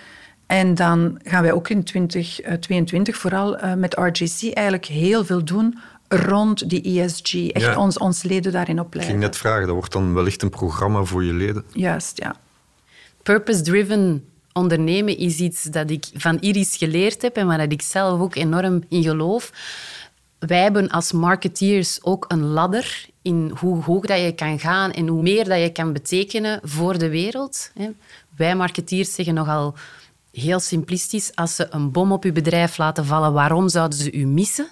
En dan gaan wij ook in 2022 vooral uh, met RGC eigenlijk heel veel doen rond die ESG. Echt ons, ons leden daarin opleiden. Ik ging net vragen, dat wordt dan wellicht een programma voor je leden? Juist, ja. Purpose-driven ondernemen is iets dat ik van Iris geleerd heb en waar ik zelf ook enorm in geloof. Wij hebben als marketeers ook een ladder in hoe hoog dat je kan gaan en hoe meer dat je kan betekenen voor de wereld. Wij marketeers zeggen nogal heel simplistisch, als ze een bom op je bedrijf laten vallen, waarom zouden ze u missen?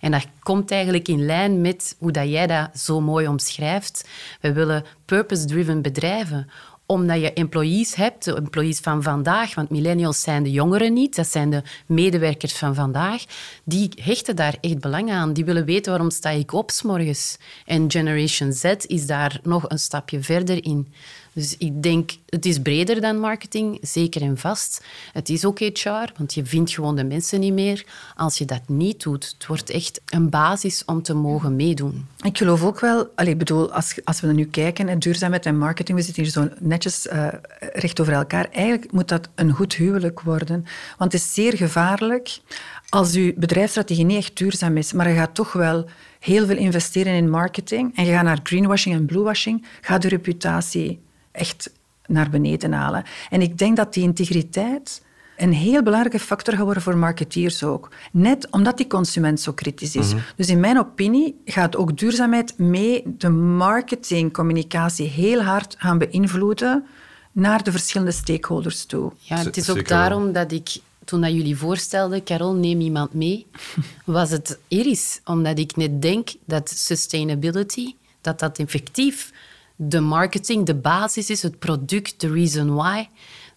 En dat komt eigenlijk in lijn met hoe dat jij dat zo mooi omschrijft. We willen purpose-driven bedrijven omdat je employees hebt, de employees van vandaag, want millennials zijn de jongeren niet, dat zijn de medewerkers van vandaag, die hechten daar echt belang aan. Die willen weten waarom sta ik op s morgens. En Generation Z is daar nog een stapje verder in. Dus ik denk, het is breder dan marketing, zeker en vast. Het is ook HR, want je vindt gewoon de mensen niet meer als je dat niet doet. Het wordt echt een basis om te mogen meedoen. Ik geloof ook wel, allez, bedoel, als, als we nu kijken, duurzaamheid en marketing, we zitten hier zo netjes uh, recht over elkaar. Eigenlijk moet dat een goed huwelijk worden. Want het is zeer gevaarlijk als uw bedrijfsstrategie niet echt duurzaam is, maar je gaat toch wel heel veel investeren in marketing en je gaat naar greenwashing en bluewashing, gaat de reputatie echt naar beneden halen. En ik denk dat die integriteit een heel belangrijke factor gaat worden voor marketeers ook. Net omdat die consument zo kritisch is. Mhm. Dus in mijn opinie gaat ook duurzaamheid mee de marketingcommunicatie heel hard gaan beïnvloeden naar de verschillende stakeholders toe. Ja, het is ook daarom dat ik toen dat jullie voorstelden, Carol, neem iemand mee, was het Iris. Omdat ik net denk dat sustainability, dat dat effectief de marketing, de basis is, het product, de reason why,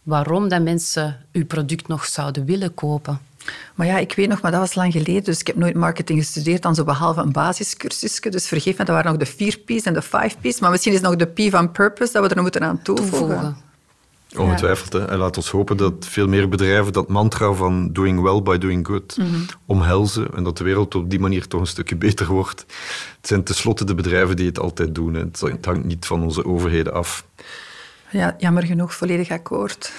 waarom dat mensen uw product nog zouden willen kopen. Maar ja, ik weet nog, maar dat was lang geleden, dus ik heb nooit marketing gestudeerd, dan zo behalve een basiscursusje. Dus vergeef me, dat waren nog de vier P's en de five P's. Maar misschien is nog de P van purpose dat we er moeten aan toevoegen. Ongetwijfeld. Hè. En laat ons hopen dat veel meer bedrijven dat mantra van doing well by doing good mhm. omhelzen en dat de wereld op die manier toch een stukje beter wordt. Het zijn tenslotte de bedrijven die het altijd doen. Hè. Het hangt niet van onze overheden af. Ja, jammer genoeg, volledig akkoord.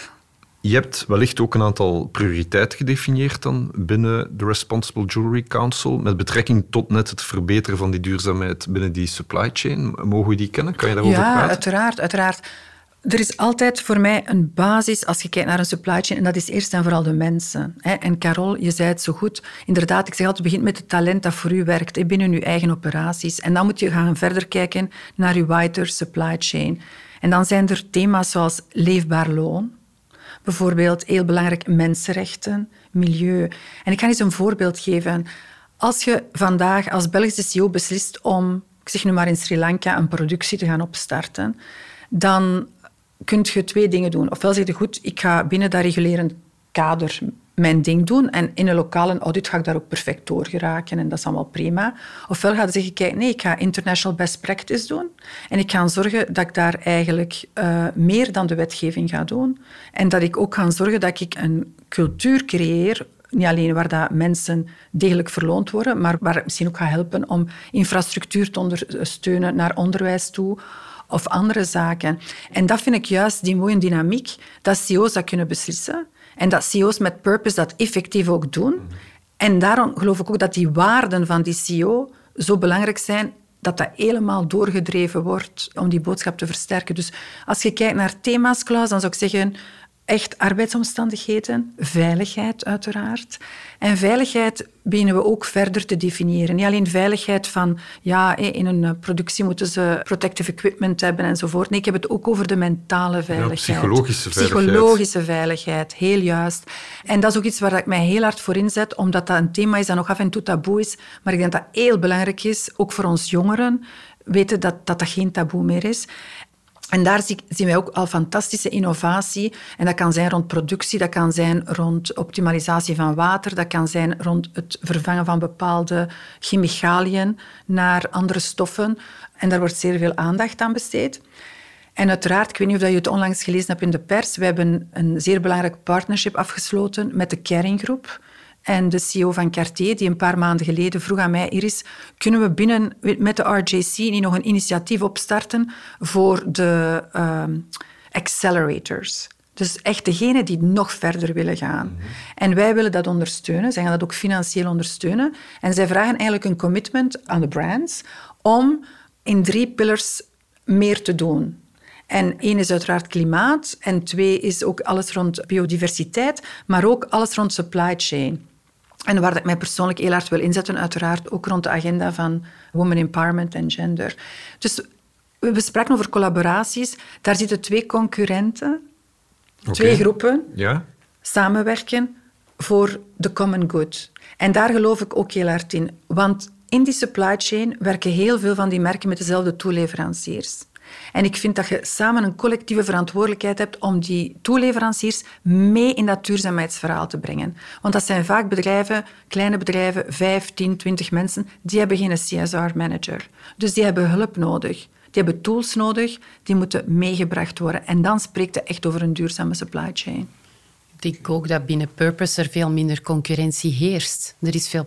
Je hebt wellicht ook een aantal prioriteiten gedefinieerd dan binnen de Responsible Jewelry Council met betrekking tot net het verbeteren van die duurzaamheid binnen die supply chain. Mogen we die kennen? Kan je daarover ja, praten? Ja, uiteraard, uiteraard. Er is altijd voor mij een basis als je kijkt naar een supply chain, en dat is eerst en vooral de mensen. En Carol, je zei het zo goed. Inderdaad, ik zeg altijd, begint met het talent dat voor u werkt binnen uw eigen operaties. En dan moet je gaan verder kijken naar uw wider supply chain. En dan zijn er thema's zoals leefbaar loon, bijvoorbeeld heel belangrijk mensenrechten, milieu. En ik ga eens een voorbeeld geven. Als je vandaag als Belgische CEO beslist om, ik zeg nu maar in Sri Lanka, een productie te gaan opstarten, dan kun je twee dingen doen. Ofwel zeg je, goed, ik ga binnen dat regulerend kader mijn ding doen en in een lokale audit ga ik daar ook perfect door geraken en dat is allemaal prima. Ofwel ga je zeggen, kijk, nee, ik ga international best practice doen en ik ga zorgen dat ik daar eigenlijk uh, meer dan de wetgeving ga doen en dat ik ook ga zorgen dat ik een cultuur creëer niet alleen waar dat mensen degelijk verloond worden, maar waar het misschien ook gaat helpen om infrastructuur te ondersteunen naar onderwijs toe of andere zaken. En dat vind ik juist die mooie dynamiek, dat CEO's dat kunnen beslissen en dat CEO's met purpose dat effectief ook doen. En daarom geloof ik ook dat die waarden van die CEO zo belangrijk zijn dat dat helemaal doorgedreven wordt om die boodschap te versterken. Dus als je kijkt naar thema's, Klaus, dan zou ik zeggen echt arbeidsomstandigheden, veiligheid uiteraard. En veiligheid beginnen we ook verder te definiëren. Niet alleen veiligheid van, ja, in een eh, productie moeten ze protective equipment hebben enzovoort. Nee, ik heb het ook over de mentale veiligheid. psychologische veiligheid. Psychologische veiligheid, heel juist. En dat is ook iets waar ik mij heel hard voor inzet, omdat dat een thema is dat nog af en toe taboe is. Maar ik denk dat dat heel belangrijk is, ook voor ons jongeren, weten dat, dat dat geen taboe meer is. En daar zien wij ook al fantastische innovatie. En dat kan zijn rond productie, dat kan zijn rond optimalisatie van water, dat kan zijn rond het vervangen van bepaalde chemicaliën naar andere stoffen. En daar wordt zeer veel aandacht aan besteed. En uiteraard, ik weet niet of je het onlangs gelezen hebt in de pers, we hebben een zeer belangrijk partnership afgesloten met de Kering Groep en de CEO van Cartier, die een paar maanden geleden vroeg aan mij, Iris, kunnen we binnen met de RJC niet nog een initiatief opstarten voor de uh, accelerators? Dus echt degenen die nog verder willen gaan. Mhm. En wij willen dat ondersteunen. Zij gaan dat ook financieel ondersteunen. En zij vragen eigenlijk een commitment aan de brands om in drie pillars meer te doen. En één is uiteraard klimaat en twee is ook alles rond biodiversiteit, maar ook alles rond supply chain. En waar ik mij persoonlijk heel hard wil inzetten, uiteraard ook rond de agenda van women empowerment en gender. Dus we spraken over collaboraties. Daar zitten twee concurrenten, twee groepen, ja. samenwerken voor de common good. En daar geloof ik ook heel hard in. Want in die supply chain werken heel veel van die merken met dezelfde toeleveranciers. En ik vind dat je samen een collectieve verantwoordelijkheid hebt om die toeleveranciers mee in dat duurzaamheidsverhaal te brengen. Want dat zijn vaak bedrijven, kleine bedrijven, 5, 10, 20 mensen, die hebben geen CSR-manager. Dus die hebben hulp nodig. Die hebben tools nodig, die moeten meegebracht worden. En dan spreekt het echt over een duurzame supply chain. Ik denk ook dat binnen Purpose er veel minder concurrentie heerst. Er is veel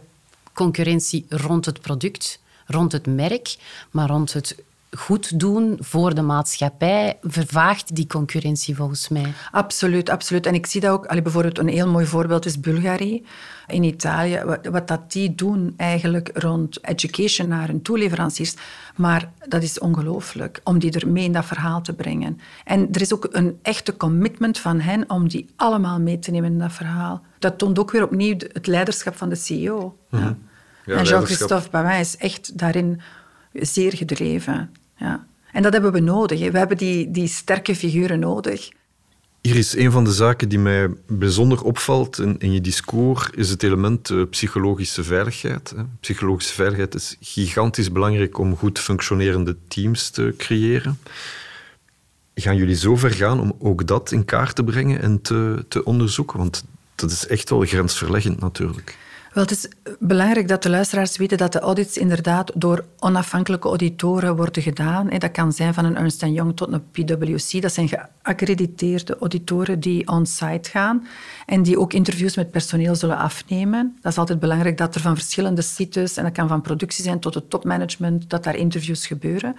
concurrentie rond het product, rond het merk, maar rond het goed doen voor de maatschappij vervaagt die concurrentie volgens mij. Absoluut, absoluut. En ik zie dat ook, allee, bijvoorbeeld een heel mooi voorbeeld is Bulgarië in Italië, wat, wat, dat die doen eigenlijk rond education naar hun toeleveranciers. Maar dat is ongelooflijk, om die er mee in dat verhaal te brengen. En er is ook een echte commitment van hen om die allemaal mee te nemen in dat verhaal. Dat toont ook weer opnieuw het leiderschap van de CEO. Mhm. Ja, en Jean-Christophe Bavin is echt daarin zeer gedreven. Ja. En dat hebben we nodig. We hebben die, die sterke figuren nodig. Iris, een van de zaken die mij bijzonder opvalt in, in je discours is het element uh, psychologische veiligheid. Hè. Psychologische veiligheid is gigantisch belangrijk om goed functionerende teams te creëren. Gaan jullie zo ver gaan om ook dat in kaart te brengen en te, te onderzoeken? Want dat is echt wel grensverleggend natuurlijk. Wel, het is belangrijk dat de luisteraars weten dat de audits inderdaad door onafhankelijke auditoren worden gedaan. Dat kan zijn van een Ernst Young tot een PwC. Dat zijn geaccrediteerde auditoren die on-site gaan en die ook interviews met personeel zullen afnemen. Dat is altijd belangrijk dat er van verschillende sites, en dat kan van productie zijn tot het topmanagement, dat daar interviews gebeuren.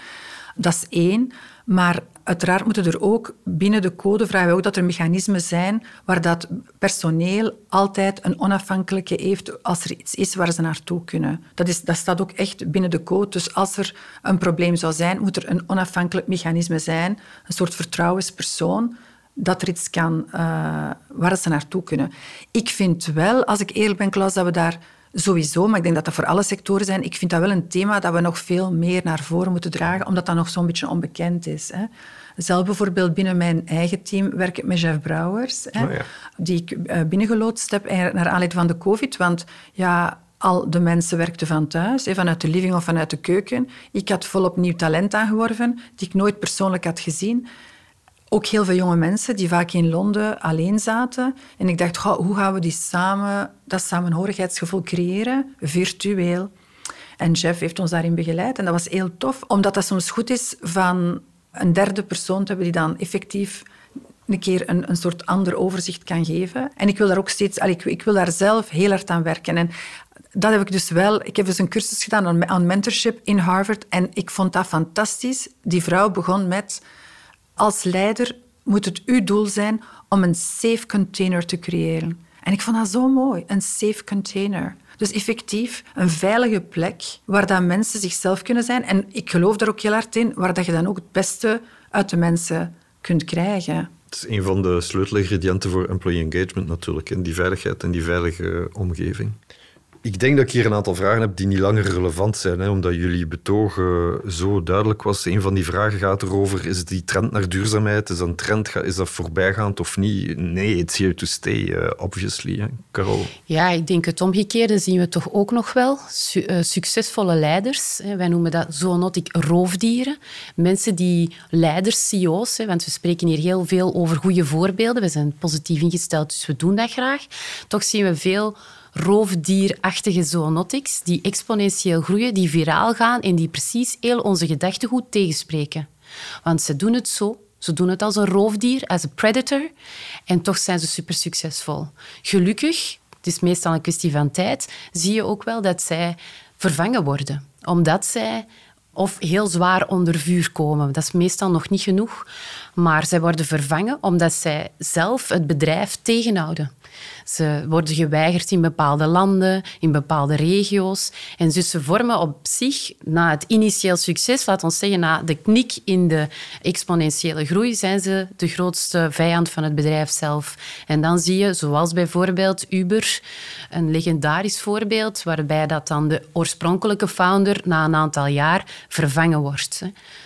Dat is één. Maar uiteraard moeten er ook binnen de code vragen ook dat er mechanismen zijn waar dat personeel altijd een onafhankelijke heeft als er iets is waar ze naartoe kunnen. Dat, is, dat staat ook echt binnen de code. Dus als er een probleem zou zijn, moet er een onafhankelijk mechanisme zijn, een soort vertrouwenspersoon dat er iets kan uh, waar ze naartoe kunnen. Ik vind wel, als ik eerlijk ben, Klaus, dat we daar Sowieso, maar ik denk dat dat voor alle sectoren zijn. Ik vind dat wel een thema dat we nog veel meer naar voren moeten dragen, omdat dat nog zo'n beetje onbekend is. Hè. Zelf bijvoorbeeld binnen mijn eigen team werk ik met Jeff Brouwers, hè, oh ja. die ik uh, binnengeloodst heb naar aanleiding van de COVID. Want ja, al de mensen werkten van thuis, vanuit de living of vanuit de keuken. Ik had volop nieuw talent aangeworven, die ik nooit persoonlijk had gezien ook heel veel jonge mensen die vaak in Londen alleen zaten. En ik dacht, hoe gaan we die samen, dat samenhorigheidsgevoel creëren, virtueel? En Jeff heeft ons daarin begeleid. En dat was heel tof, omdat dat soms goed is van een derde persoon te hebben die dan effectief een keer een, een soort ander overzicht kan geven. En ik wil daar ook steeds... Ik, ik wil daar zelf heel hard aan werken. En dat heb ik dus wel... Ik heb dus een cursus gedaan aan, aan mentorship in Harvard. En ik vond dat fantastisch. Die vrouw begon met als leider moet het uw doel zijn om een safe container te creëren. En ik vond dat zo mooi, een safe container. Dus effectief een veilige plek waar dat mensen zichzelf kunnen zijn. En ik geloof daar ook heel hard in, waar dat je dan ook het beste uit de mensen kunt krijgen. Het is een van de sleutelingrediënten voor employee engagement natuurlijk, in die veiligheid en die veilige omgeving. Ik denk dat ik hier een aantal vragen heb die niet langer relevant zijn, hè, omdat jullie betogen zo duidelijk was. Een van die vragen gaat erover, is die trend naar duurzaamheid, is dat een trend, is dat voorbijgaand of niet? Nee, it's here to stay, uh, obviously. Hè. Carol? Ja, ik denk het omgekeerde zien we toch ook nog wel. Eh, succesvolle leiders, wij noemen dat zoonotic roofdieren. Mensen die leiders, CEO's, want we spreken hier heel veel over goede voorbeelden. We zijn positief ingesteld, dus we doen dat graag. Toch zien we veel roofdierachtige zoonotics die exponentieel groeien, die viraal gaan en die precies heel onze gedachtegoed tegenspreken. Want ze doen het zo. Ze doen het als een roofdier, als een predator. En toch zijn ze super succesvol. Gelukkig, het is meestal een kwestie van tijd, zie je ook wel dat zij vervangen worden. Omdat zij of heel zwaar onder vuur komen. Dat is meestal nog niet genoeg. Maar zij worden vervangen omdat zij zelf het bedrijf tegenhouden. Ze worden geweigerd in bepaalde landen, in bepaalde regio's. En dus ze vormen op zich, na het initieel succes, laat ons zeggen, na de knik in de exponentiële groei, zijn ze de grootste vijand van het bedrijf zelf. En dan zie je, zoals bijvoorbeeld Uber, een legendarisch voorbeeld, waarbij dat dan de oorspronkelijke founder na een aantal jaar vervangen wordt.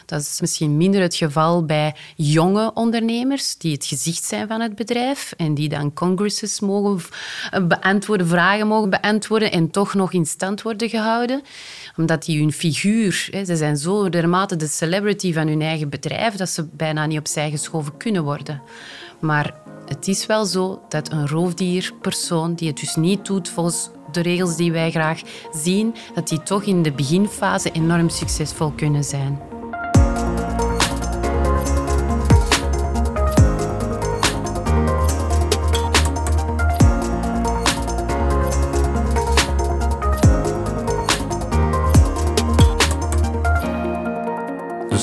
Dat is misschien minder het geval bij jonge ondernemers die het gezicht zijn van het bedrijf en die dan congresses mogen beantwoorden, vragen mogen beantwoorden en toch nog in stand worden gehouden. Omdat die hun figuur, ze zijn zo dermate de celebrity van hun eigen bedrijf dat ze bijna niet opzij geschoven kunnen worden. Maar het is wel zo dat een roofdierpersoon die het dus niet doet volgens de regels die wij graag zien, dat die toch in de beginfase enorm succesvol kunnen zijn.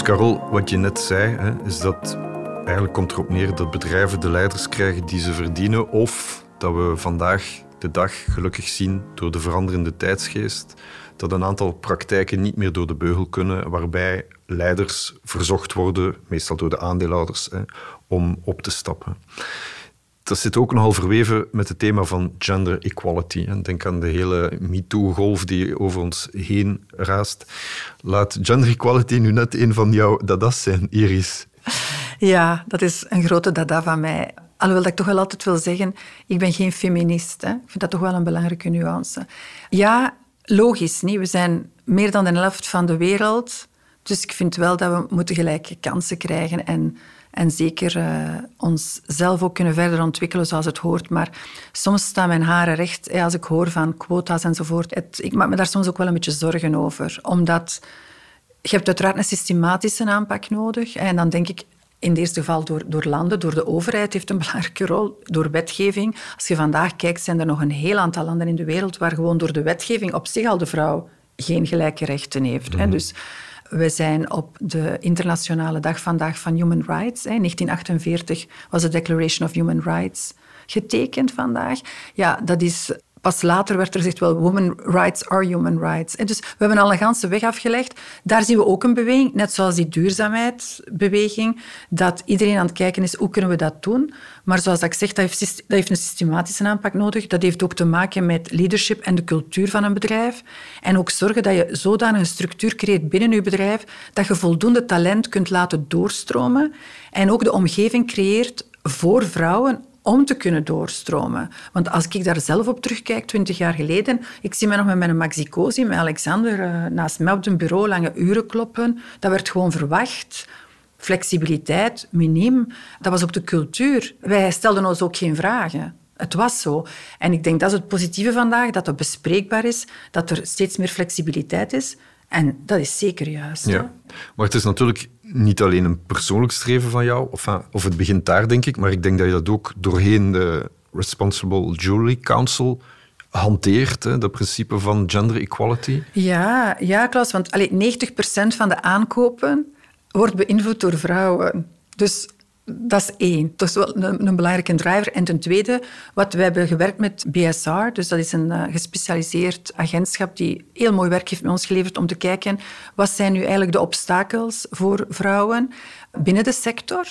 Carol, wat je net zei, hè, is dat eigenlijk komt erop neer dat bedrijven de leiders krijgen die ze verdienen, of dat we vandaag de dag gelukkig zien door de veranderende tijdsgeest dat een aantal praktijken niet meer door de beugel kunnen, waarbij leiders verzocht worden, meestal door de aandeelhouders, hè, om op te stappen dat zit ook nogal verweven met het thema van gender equality. Denk aan de hele MeToo-golf die over ons heen raast. Laat gender equality nu net een van jouw dadas zijn, Iris. Ja, dat is een grote dada van mij. Alhoewel dat ik toch wel altijd wil zeggen, ik ben geen feminist. Ik vind dat toch wel een belangrijke nuance. Ja, logisch niet. We zijn meer dan de helft van de wereld. Dus ik vind wel dat we moeten gelijke kansen krijgen en, en zeker uh, onszelf ook kunnen verder ontwikkelen zoals het hoort. Maar soms staan mijn haren recht als ik hoor van quota's enzovoort. Het, ik maak me daar soms ook wel een beetje zorgen over. Omdat je hebt uiteraard een systematische aanpak nodig. En dan denk ik, in het eerste geval door, door landen, door de overheid heeft een belangrijke rol, door wetgeving. Als je vandaag kijkt, zijn er nog een heel aantal landen in de wereld waar gewoon door de wetgeving op zich al de vrouw geen gelijke rechten heeft. Mm Dus we zijn op de internationale dag vandaag van Human Rights. In 1948 was de Declaration of Human Rights getekend vandaag. Ja, dat is Pas later werd er gezegd, wel, women rights are human rights. En dus we hebben al een ganse weg afgelegd. Daar zien we ook een beweging, net zoals die duurzaamheidsbeweging, dat iedereen aan het kijken is, hoe kunnen we dat doen? Maar zoals ik zeg, dat heeft, dat heeft een systematische aanpak nodig. Dat heeft ook te maken met leadership en de cultuur van een bedrijf. En ook zorgen dat je zodanig een structuur creëert binnen je bedrijf dat je voldoende talent kunt laten doorstromen. En ook de omgeving creëert voor vrouwen om te kunnen doorstromen. Want als ik daar zelf op terugkijk, twintig jaar geleden, ik zie me nog met mijn maxicosi, met Alexander, uh, naast mij op een bureau lange uren kloppen. Dat werd gewoon verwacht. Flexibiliteit, miniem. Dat was ook de cultuur. Wij stelden ons ook geen vragen. Het was zo. En ik denk dat is het positieve vandaag, dat het bespreekbaar is, dat er steeds meer flexibiliteit is. En dat is zeker juist. Ja. Maar het is natuurlijk niet alleen een persoonlijk streven van jou, of, of het begint daar, denk ik, maar ik denk dat je dat ook doorheen de Responsible Jewelry Council hanteert, hè, dat principe van gender equality. Ja, ja Klaus, want allee, 90% van de aankopen wordt beïnvloed door vrouwen. Dus dat is één. Dat is wel een, belangrijke driver. En ten tweede, wat we hebben gewerkt met BSR, dus dat is een uh, gespecialiseerd agentschap die heel mooi werk heeft met ons geleverd om te kijken wat zijn nu eigenlijk de obstakels voor vrouwen binnen de sector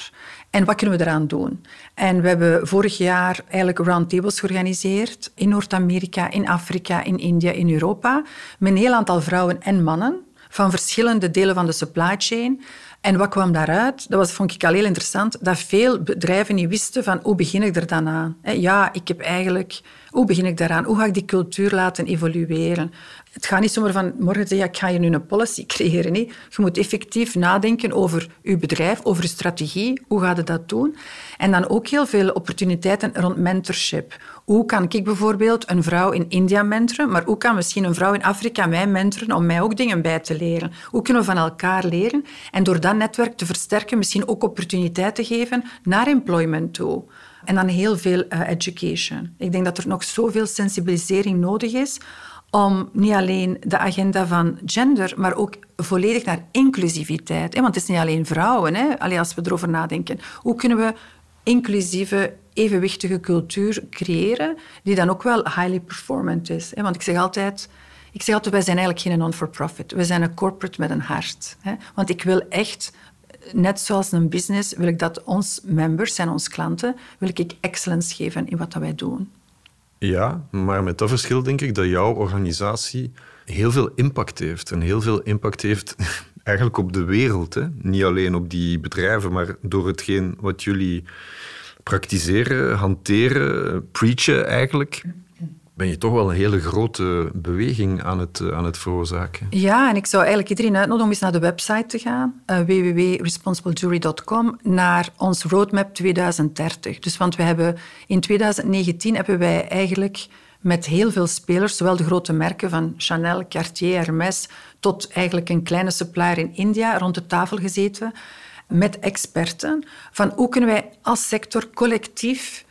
en wat kunnen we eraan doen. En we hebben vorig jaar eigenlijk roundtables georganiseerd in Noord-Amerika, in Afrika, in India, in Europa, met een heel aantal vrouwen en mannen van verschillende delen van de supply chain en wat kwam daaruit? Dat was, vond ik al heel interessant, dat veel bedrijven niet wisten van hoe begin ik er dan aan? Ja, ik heb eigenlijk... Hoe begin ik daaraan? Hoe ga ik die cultuur laten evolueren? Het gaat niet zomaar van morgen zeggen, ik ga je nu een policy creëren. Nee. Je moet effectief nadenken over je bedrijf, over je strategie. Hoe gaat je dat doen? En dan ook heel veel opportuniteiten rond mentorship. Hoe kan ik bijvoorbeeld een vrouw in India mentoren, maar hoe kan misschien een vrouw in Afrika mij mentoren om mij ook dingen bij te leren? Hoe kunnen we van elkaar leren? En door dat netwerk te versterken, misschien ook opportuniteiten geven naar employment toe. En dan heel veel uh, education. Ik denk dat er nog zoveel sensibilisering nodig is om niet alleen de agenda van gender, maar ook volledig naar inclusiviteit. Want het is niet alleen vrouwen, hè? als we erover nadenken. Hoe kunnen we inclusieve, evenwichtige cultuur creëren, die dan ook wel highly performant is? Want ik zeg altijd... Ik zeg altijd, wij zijn eigenlijk geen non-for-profit. We zijn een corporate met een hart. Want ik wil echt net zoals een business, wil ik dat ons members en onze klanten, wil ik excellence geven in wat wij doen. Ja, maar met dat verschil denk ik dat jouw organisatie heel veel impact heeft. En heel veel impact heeft eigenlijk op de wereld. Hè? Niet alleen op die bedrijven, maar door hetgeen wat jullie praktiseren, hanteren, preachen eigenlijk ben je toch wel een hele grote beweging aan het, aan het veroorzaken. Ja, en ik zou eigenlijk iedereen uitnodigen om eens naar de website te gaan, uh, www.responsiblejury.com, naar ons roadmap 2030. Dus want we hebben in 2019 hebben wij eigenlijk met heel veel spelers, zowel de grote merken van Chanel, Cartier, Hermès, tot eigenlijk een kleine supplier in India, rond de tafel gezeten met experten van hoe kunnen wij als sector collectief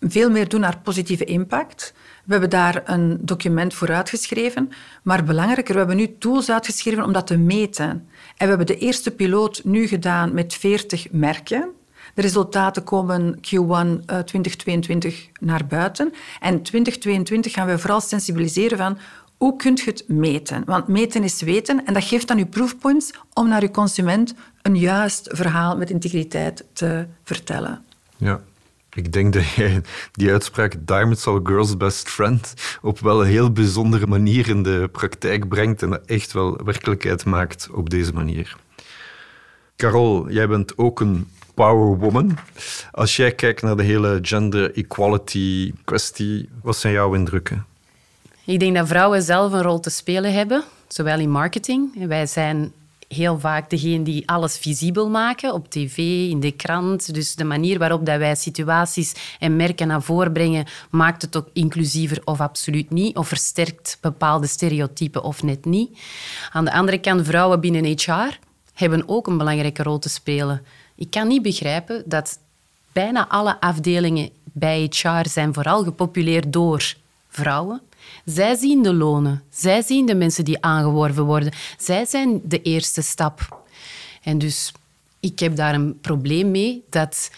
veel meer doen naar positieve impact. We hebben daar een document voor uitgeschreven, maar belangrijker, we hebben nu tools uitgeschreven om dat te meten. En we hebben de eerste piloot nu gedaan met 40 merken. De resultaten komen Q1 2022 eh, naar buiten. En 2022 gaan we vooral sensibiliseren van hoe kun je het meten? Want meten is weten en dat geeft dan je proefpoints om naar je consument een juist verhaal met integriteit te vertellen. Ja, ik denk dat jij die uitspraak Diamonds are girls best friend op wel een heel bijzondere manier in de praktijk brengt en dat echt wel werkelijkheid maakt op deze manier. Carol, jij bent ook een power woman. Als jij kijkt naar de hele gender equality kwestie, wat zijn jouw indrukken? Ik denk dat vrouwen zelf een rol te spelen hebben, zowel in marketing. Wij zijn heel vaak degene die alles visibel maken op tv, in de krant. Dus de manier waarop dat wij situaties en merken naar voren brengen, maakt het ook inclusiever of absoluut niet, of versterkt bepaalde stereotypen of net niet. Aan de andere kant, vrouwen binnen HR hebben ook een belangrijke rol te spelen. Ik kan niet begrijpen dat bijna alle afdelingen bij HR zijn vooral gepopuleerd door vrouwen. Zij zien de lonen. Zij zien de mensen die aangeworven worden. Zij zijn de eerste stap. En dus ik heb daar een probleem mee dat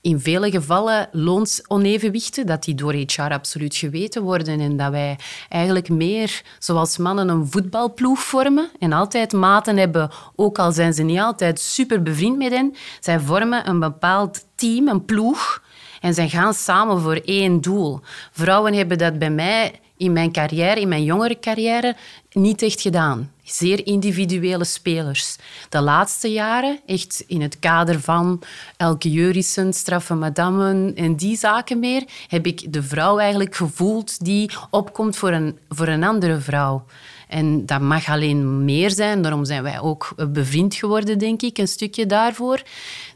in vele gevallen loonsonevenwichten, dat die door HR absoluut geweten worden en dat wij eigenlijk meer zoals mannen een voetbalploeg vormen en altijd maten hebben, ook al zijn ze niet altijd super bevriend met hen. Zij vormen een bepaald team, een ploeg, en zij gaan samen voor één doel. Vrouwen hebben dat bij mij in mijn carrière, in mijn jongere carrière, niet echt gedaan. Zeer individuele spelers. De laatste jaren, echt in het kader van Elke Jurissen, Straffe Madammen en die zaken meer, heb ik de vrouw eigenlijk gevoeld die opkomt voor een, voor een andere vrouw. En dat mag alleen meer zijn. Daarom zijn wij ook bevriend geworden, denk ik, een stukje daarvoor.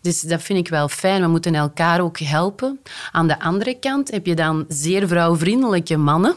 Dus dat vind ik wel fijn. We moeten elkaar ook helpen. Aan de andere kant heb je dan zeer vrouwvriendelijke mannen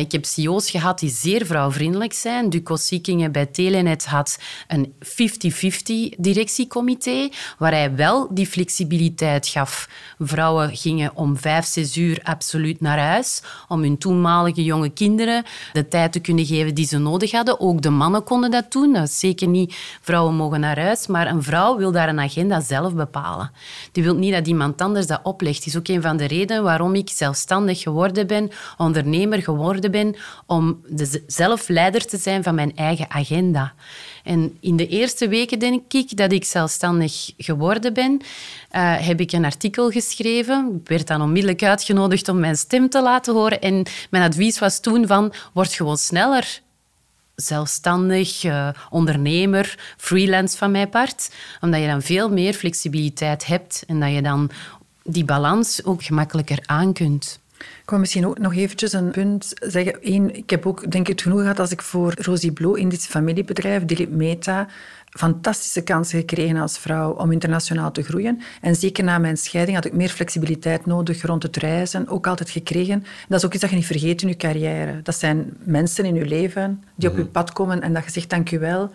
ik heb CEO's gehad die zeer vrouwvriendelijk zijn. Duco Siekingen bij Telenet had een 50-50 directiecomité, waar hij wel die flexibiliteit gaf. Vrouwen gingen om vijf, zes uur absoluut naar huis, om hun toenmalige jonge kinderen de tijd te kunnen geven die ze nodig hadden. Ook de mannen konden dat doen. Zeker niet vrouwen mogen naar huis, maar een vrouw wil daar een agenda zelf bepalen. Die wil niet dat iemand anders dat oplegt. Dat is ook een van de redenen waarom ik zelfstandig geworden ben, ondernemer geworden ben om de zelf leider te zijn van mijn eigen agenda. En in de eerste weken, denk ik, dat ik zelfstandig geworden ben, uh, heb ik een artikel geschreven. Ik werd dan onmiddellijk uitgenodigd om mijn stem te laten horen. En mijn advies was toen van, word gewoon sneller zelfstandig, uh, ondernemer, freelance van mijn part. Omdat je dan veel meer flexibiliteit hebt en dat je dan die balans ook gemakkelijker aan kunt. Ik wil misschien ook nog eventjes een punt zeggen. Eén, ik heb ook denk ik het genoeg gehad als ik voor Rosie Blo in dit familiebedrijf, Dilip Meta, fantastische kansen gekregen als vrouw om internationaal te groeien. En zeker na mijn scheiding had ik meer flexibiliteit nodig rond het reizen, ook altijd gekregen. Dat is ook iets dat je niet vergeet in je carrière. Dat zijn mensen in je leven die op je mhm. pad komen en dat je zegt dank je wel.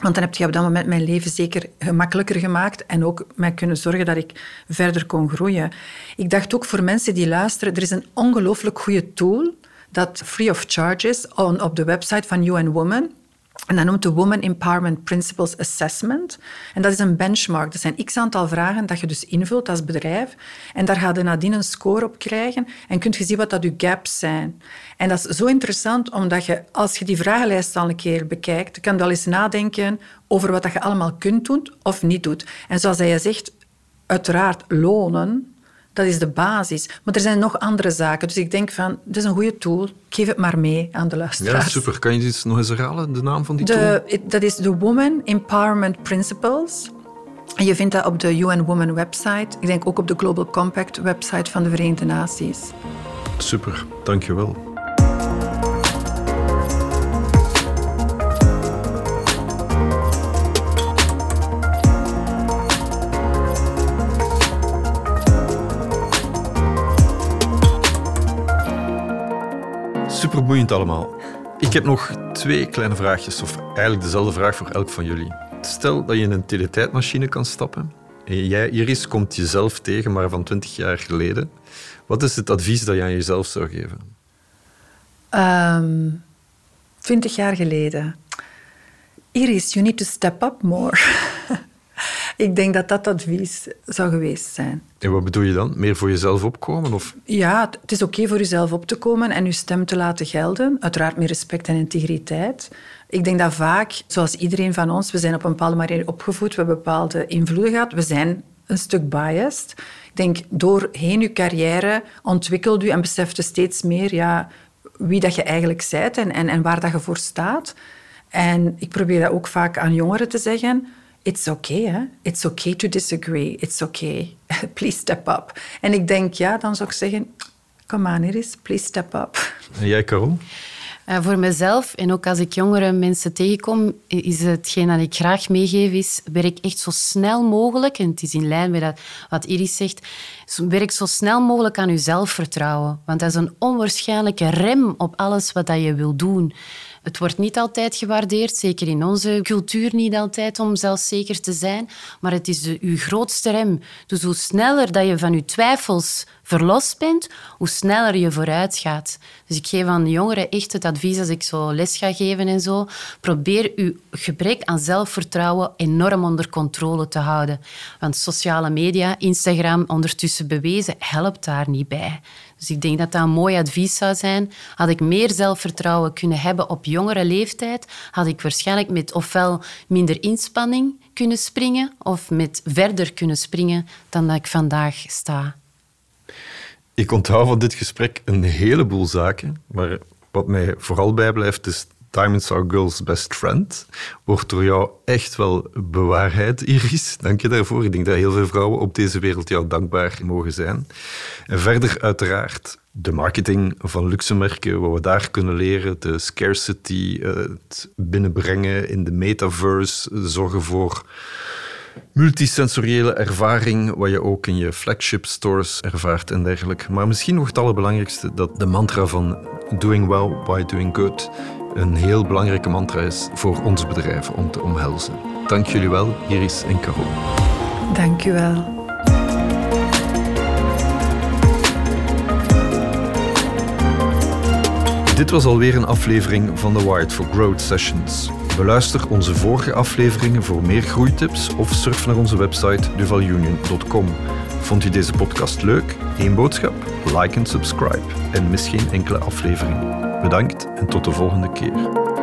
Want dan heb je op dat moment mijn leven zeker gemakkelijker gemaakt en ook mij kunnen zorgen dat ik verder kon groeien. Ik dacht ook voor mensen die luisteren, er is een ongelooflijk goede tool dat free of charge is on, op de website van UN Woman. En dat noemt de Women Empowerment Principles Assessment. En dat is een benchmark. Dat zijn x aantal vragen dat je dus invult als bedrijf. En daar ga je nadien een score op krijgen. En kunt je zien wat dat je gaps zijn. En dat is zo interessant, omdat je, als je die vragenlijst al een keer bekijkt, kan je wel eens nadenken over wat dat je allemaal kunt doen of niet doet. En zoals hij zegt, uiteraard lonen dat is de basis. Maar er zijn nog andere zaken. Dus ik denk van, dit is een goede tool. Ik geef het maar mee aan de luisteraars. Ja, super. Kan je dit nog eens herhalen, de naam van die de, tool? Dat is de Women Empowerment Principles. En je vindt dat op de UN Women website. Ik denk ook op de Global Compact website van de Verenigde Naties. Super, dankjewel. Superboeiend allemaal. Ik heb nog twee kleine vraagjes, of eigenlijk dezelfde vraag voor elk van jullie. Stel dat je in een teletijdmachine kan stappen en jij, Iris, komt jezelf tegen, maar van 20 jaar geleden. Wat is het advies dat je aan jezelf zou geven? Um, ehm, 20 jaar geleden. Iris, you need to step up more. Ik denk dat dat advies zou geweest zijn. En wat bedoel je dan? Meer voor jezelf opkomen? Of? Ja, het is oké voor jezelf op te komen en je stem te laten gelden. Uiteraard met respect en integriteit. Ik denk dat vaak, zoals iedereen van ons, we zijn op een bepaalde manier opgevoed, we hebben bepaalde invloeden gehad, we zijn een stuk biased. Ik denk, doorheen je carrière ontwikkelt u en beseft je steeds meer ja, wie dat je eigenlijk bent en, en, en waar dat je voor staat. En ik probeer dat ook vaak aan jongeren te zeggen it's okay, hè? It's okay to disagree. It's okay. please step up. En ik denk, ja, dan zou ik zeggen, come on Iris, please step up. En jij, Carol? Uh, voor mezelf en ook als ik jongere mensen tegenkom, is hetgeen dat ik graag meegeef, is werk echt zo snel mogelijk, en het is in lijn met dat, wat Iris zegt, werk zo snel mogelijk aan je zelfvertrouwen. Want dat is een onwaarschijnlijke rem op alles wat dat je wil doen. Het wordt niet altijd gewaardeerd, zeker in onze cultuur niet altijd, om zelfzeker te zijn. Maar het is de, uw grootste rem. Dus hoe sneller dat je van je twijfels verlost bent, hoe sneller je vooruit gaat. Dus ik geef aan de jongeren echt het advies als ik zo les ga geven en zo. Probeer uw gebrek aan zelfvertrouwen enorm onder controle te houden. Want sociale media, Instagram, ondertussen bewezen, helpt daar niet bij. Dus ik denk dat dat een mooi advies zou zijn. Had ik meer zelfvertrouwen kunnen hebben op jongere leeftijd, had ik waarschijnlijk met ofwel minder inspanning kunnen springen of met verder kunnen springen dan dat ik vandaag sta. Ik onthoud van dit gesprek een heleboel zaken, maar wat mij vooral bijblijft is Diamonds Are Girls Best Friend wordt door jou echt wel bewaarheid, Iris. Dank je daarvoor. Ik denk dat heel veel vrouwen op deze wereld jou dankbaar mogen zijn. En verder uiteraard de marketing van luxe merken, wat we daar kunnen leren, de scarcity, eh, het binnenbrengen in de metaverse, zorgen voor multisensoriële ervaring, wat je ook in je flagship stores ervaart en dergelijke. Maar misschien nog het allerbelangrijkste, dat de mantra van doing well by doing good een heel belangrijke mantra is voor ons bedrijf om te omhelzen. Dank jullie wel, Iris en Carol. Dank u wel. Dit was alweer een aflevering van de Wired for Growth Sessions. Beluister onze vorige afleveringen voor meer groeitips of surf naar onze website duvalunion.com. Vond je deze podcast leuk? Eén boodschap? Like en subscribe. En mis geen enkele aflevering. Bedankt en tot de volgende keer.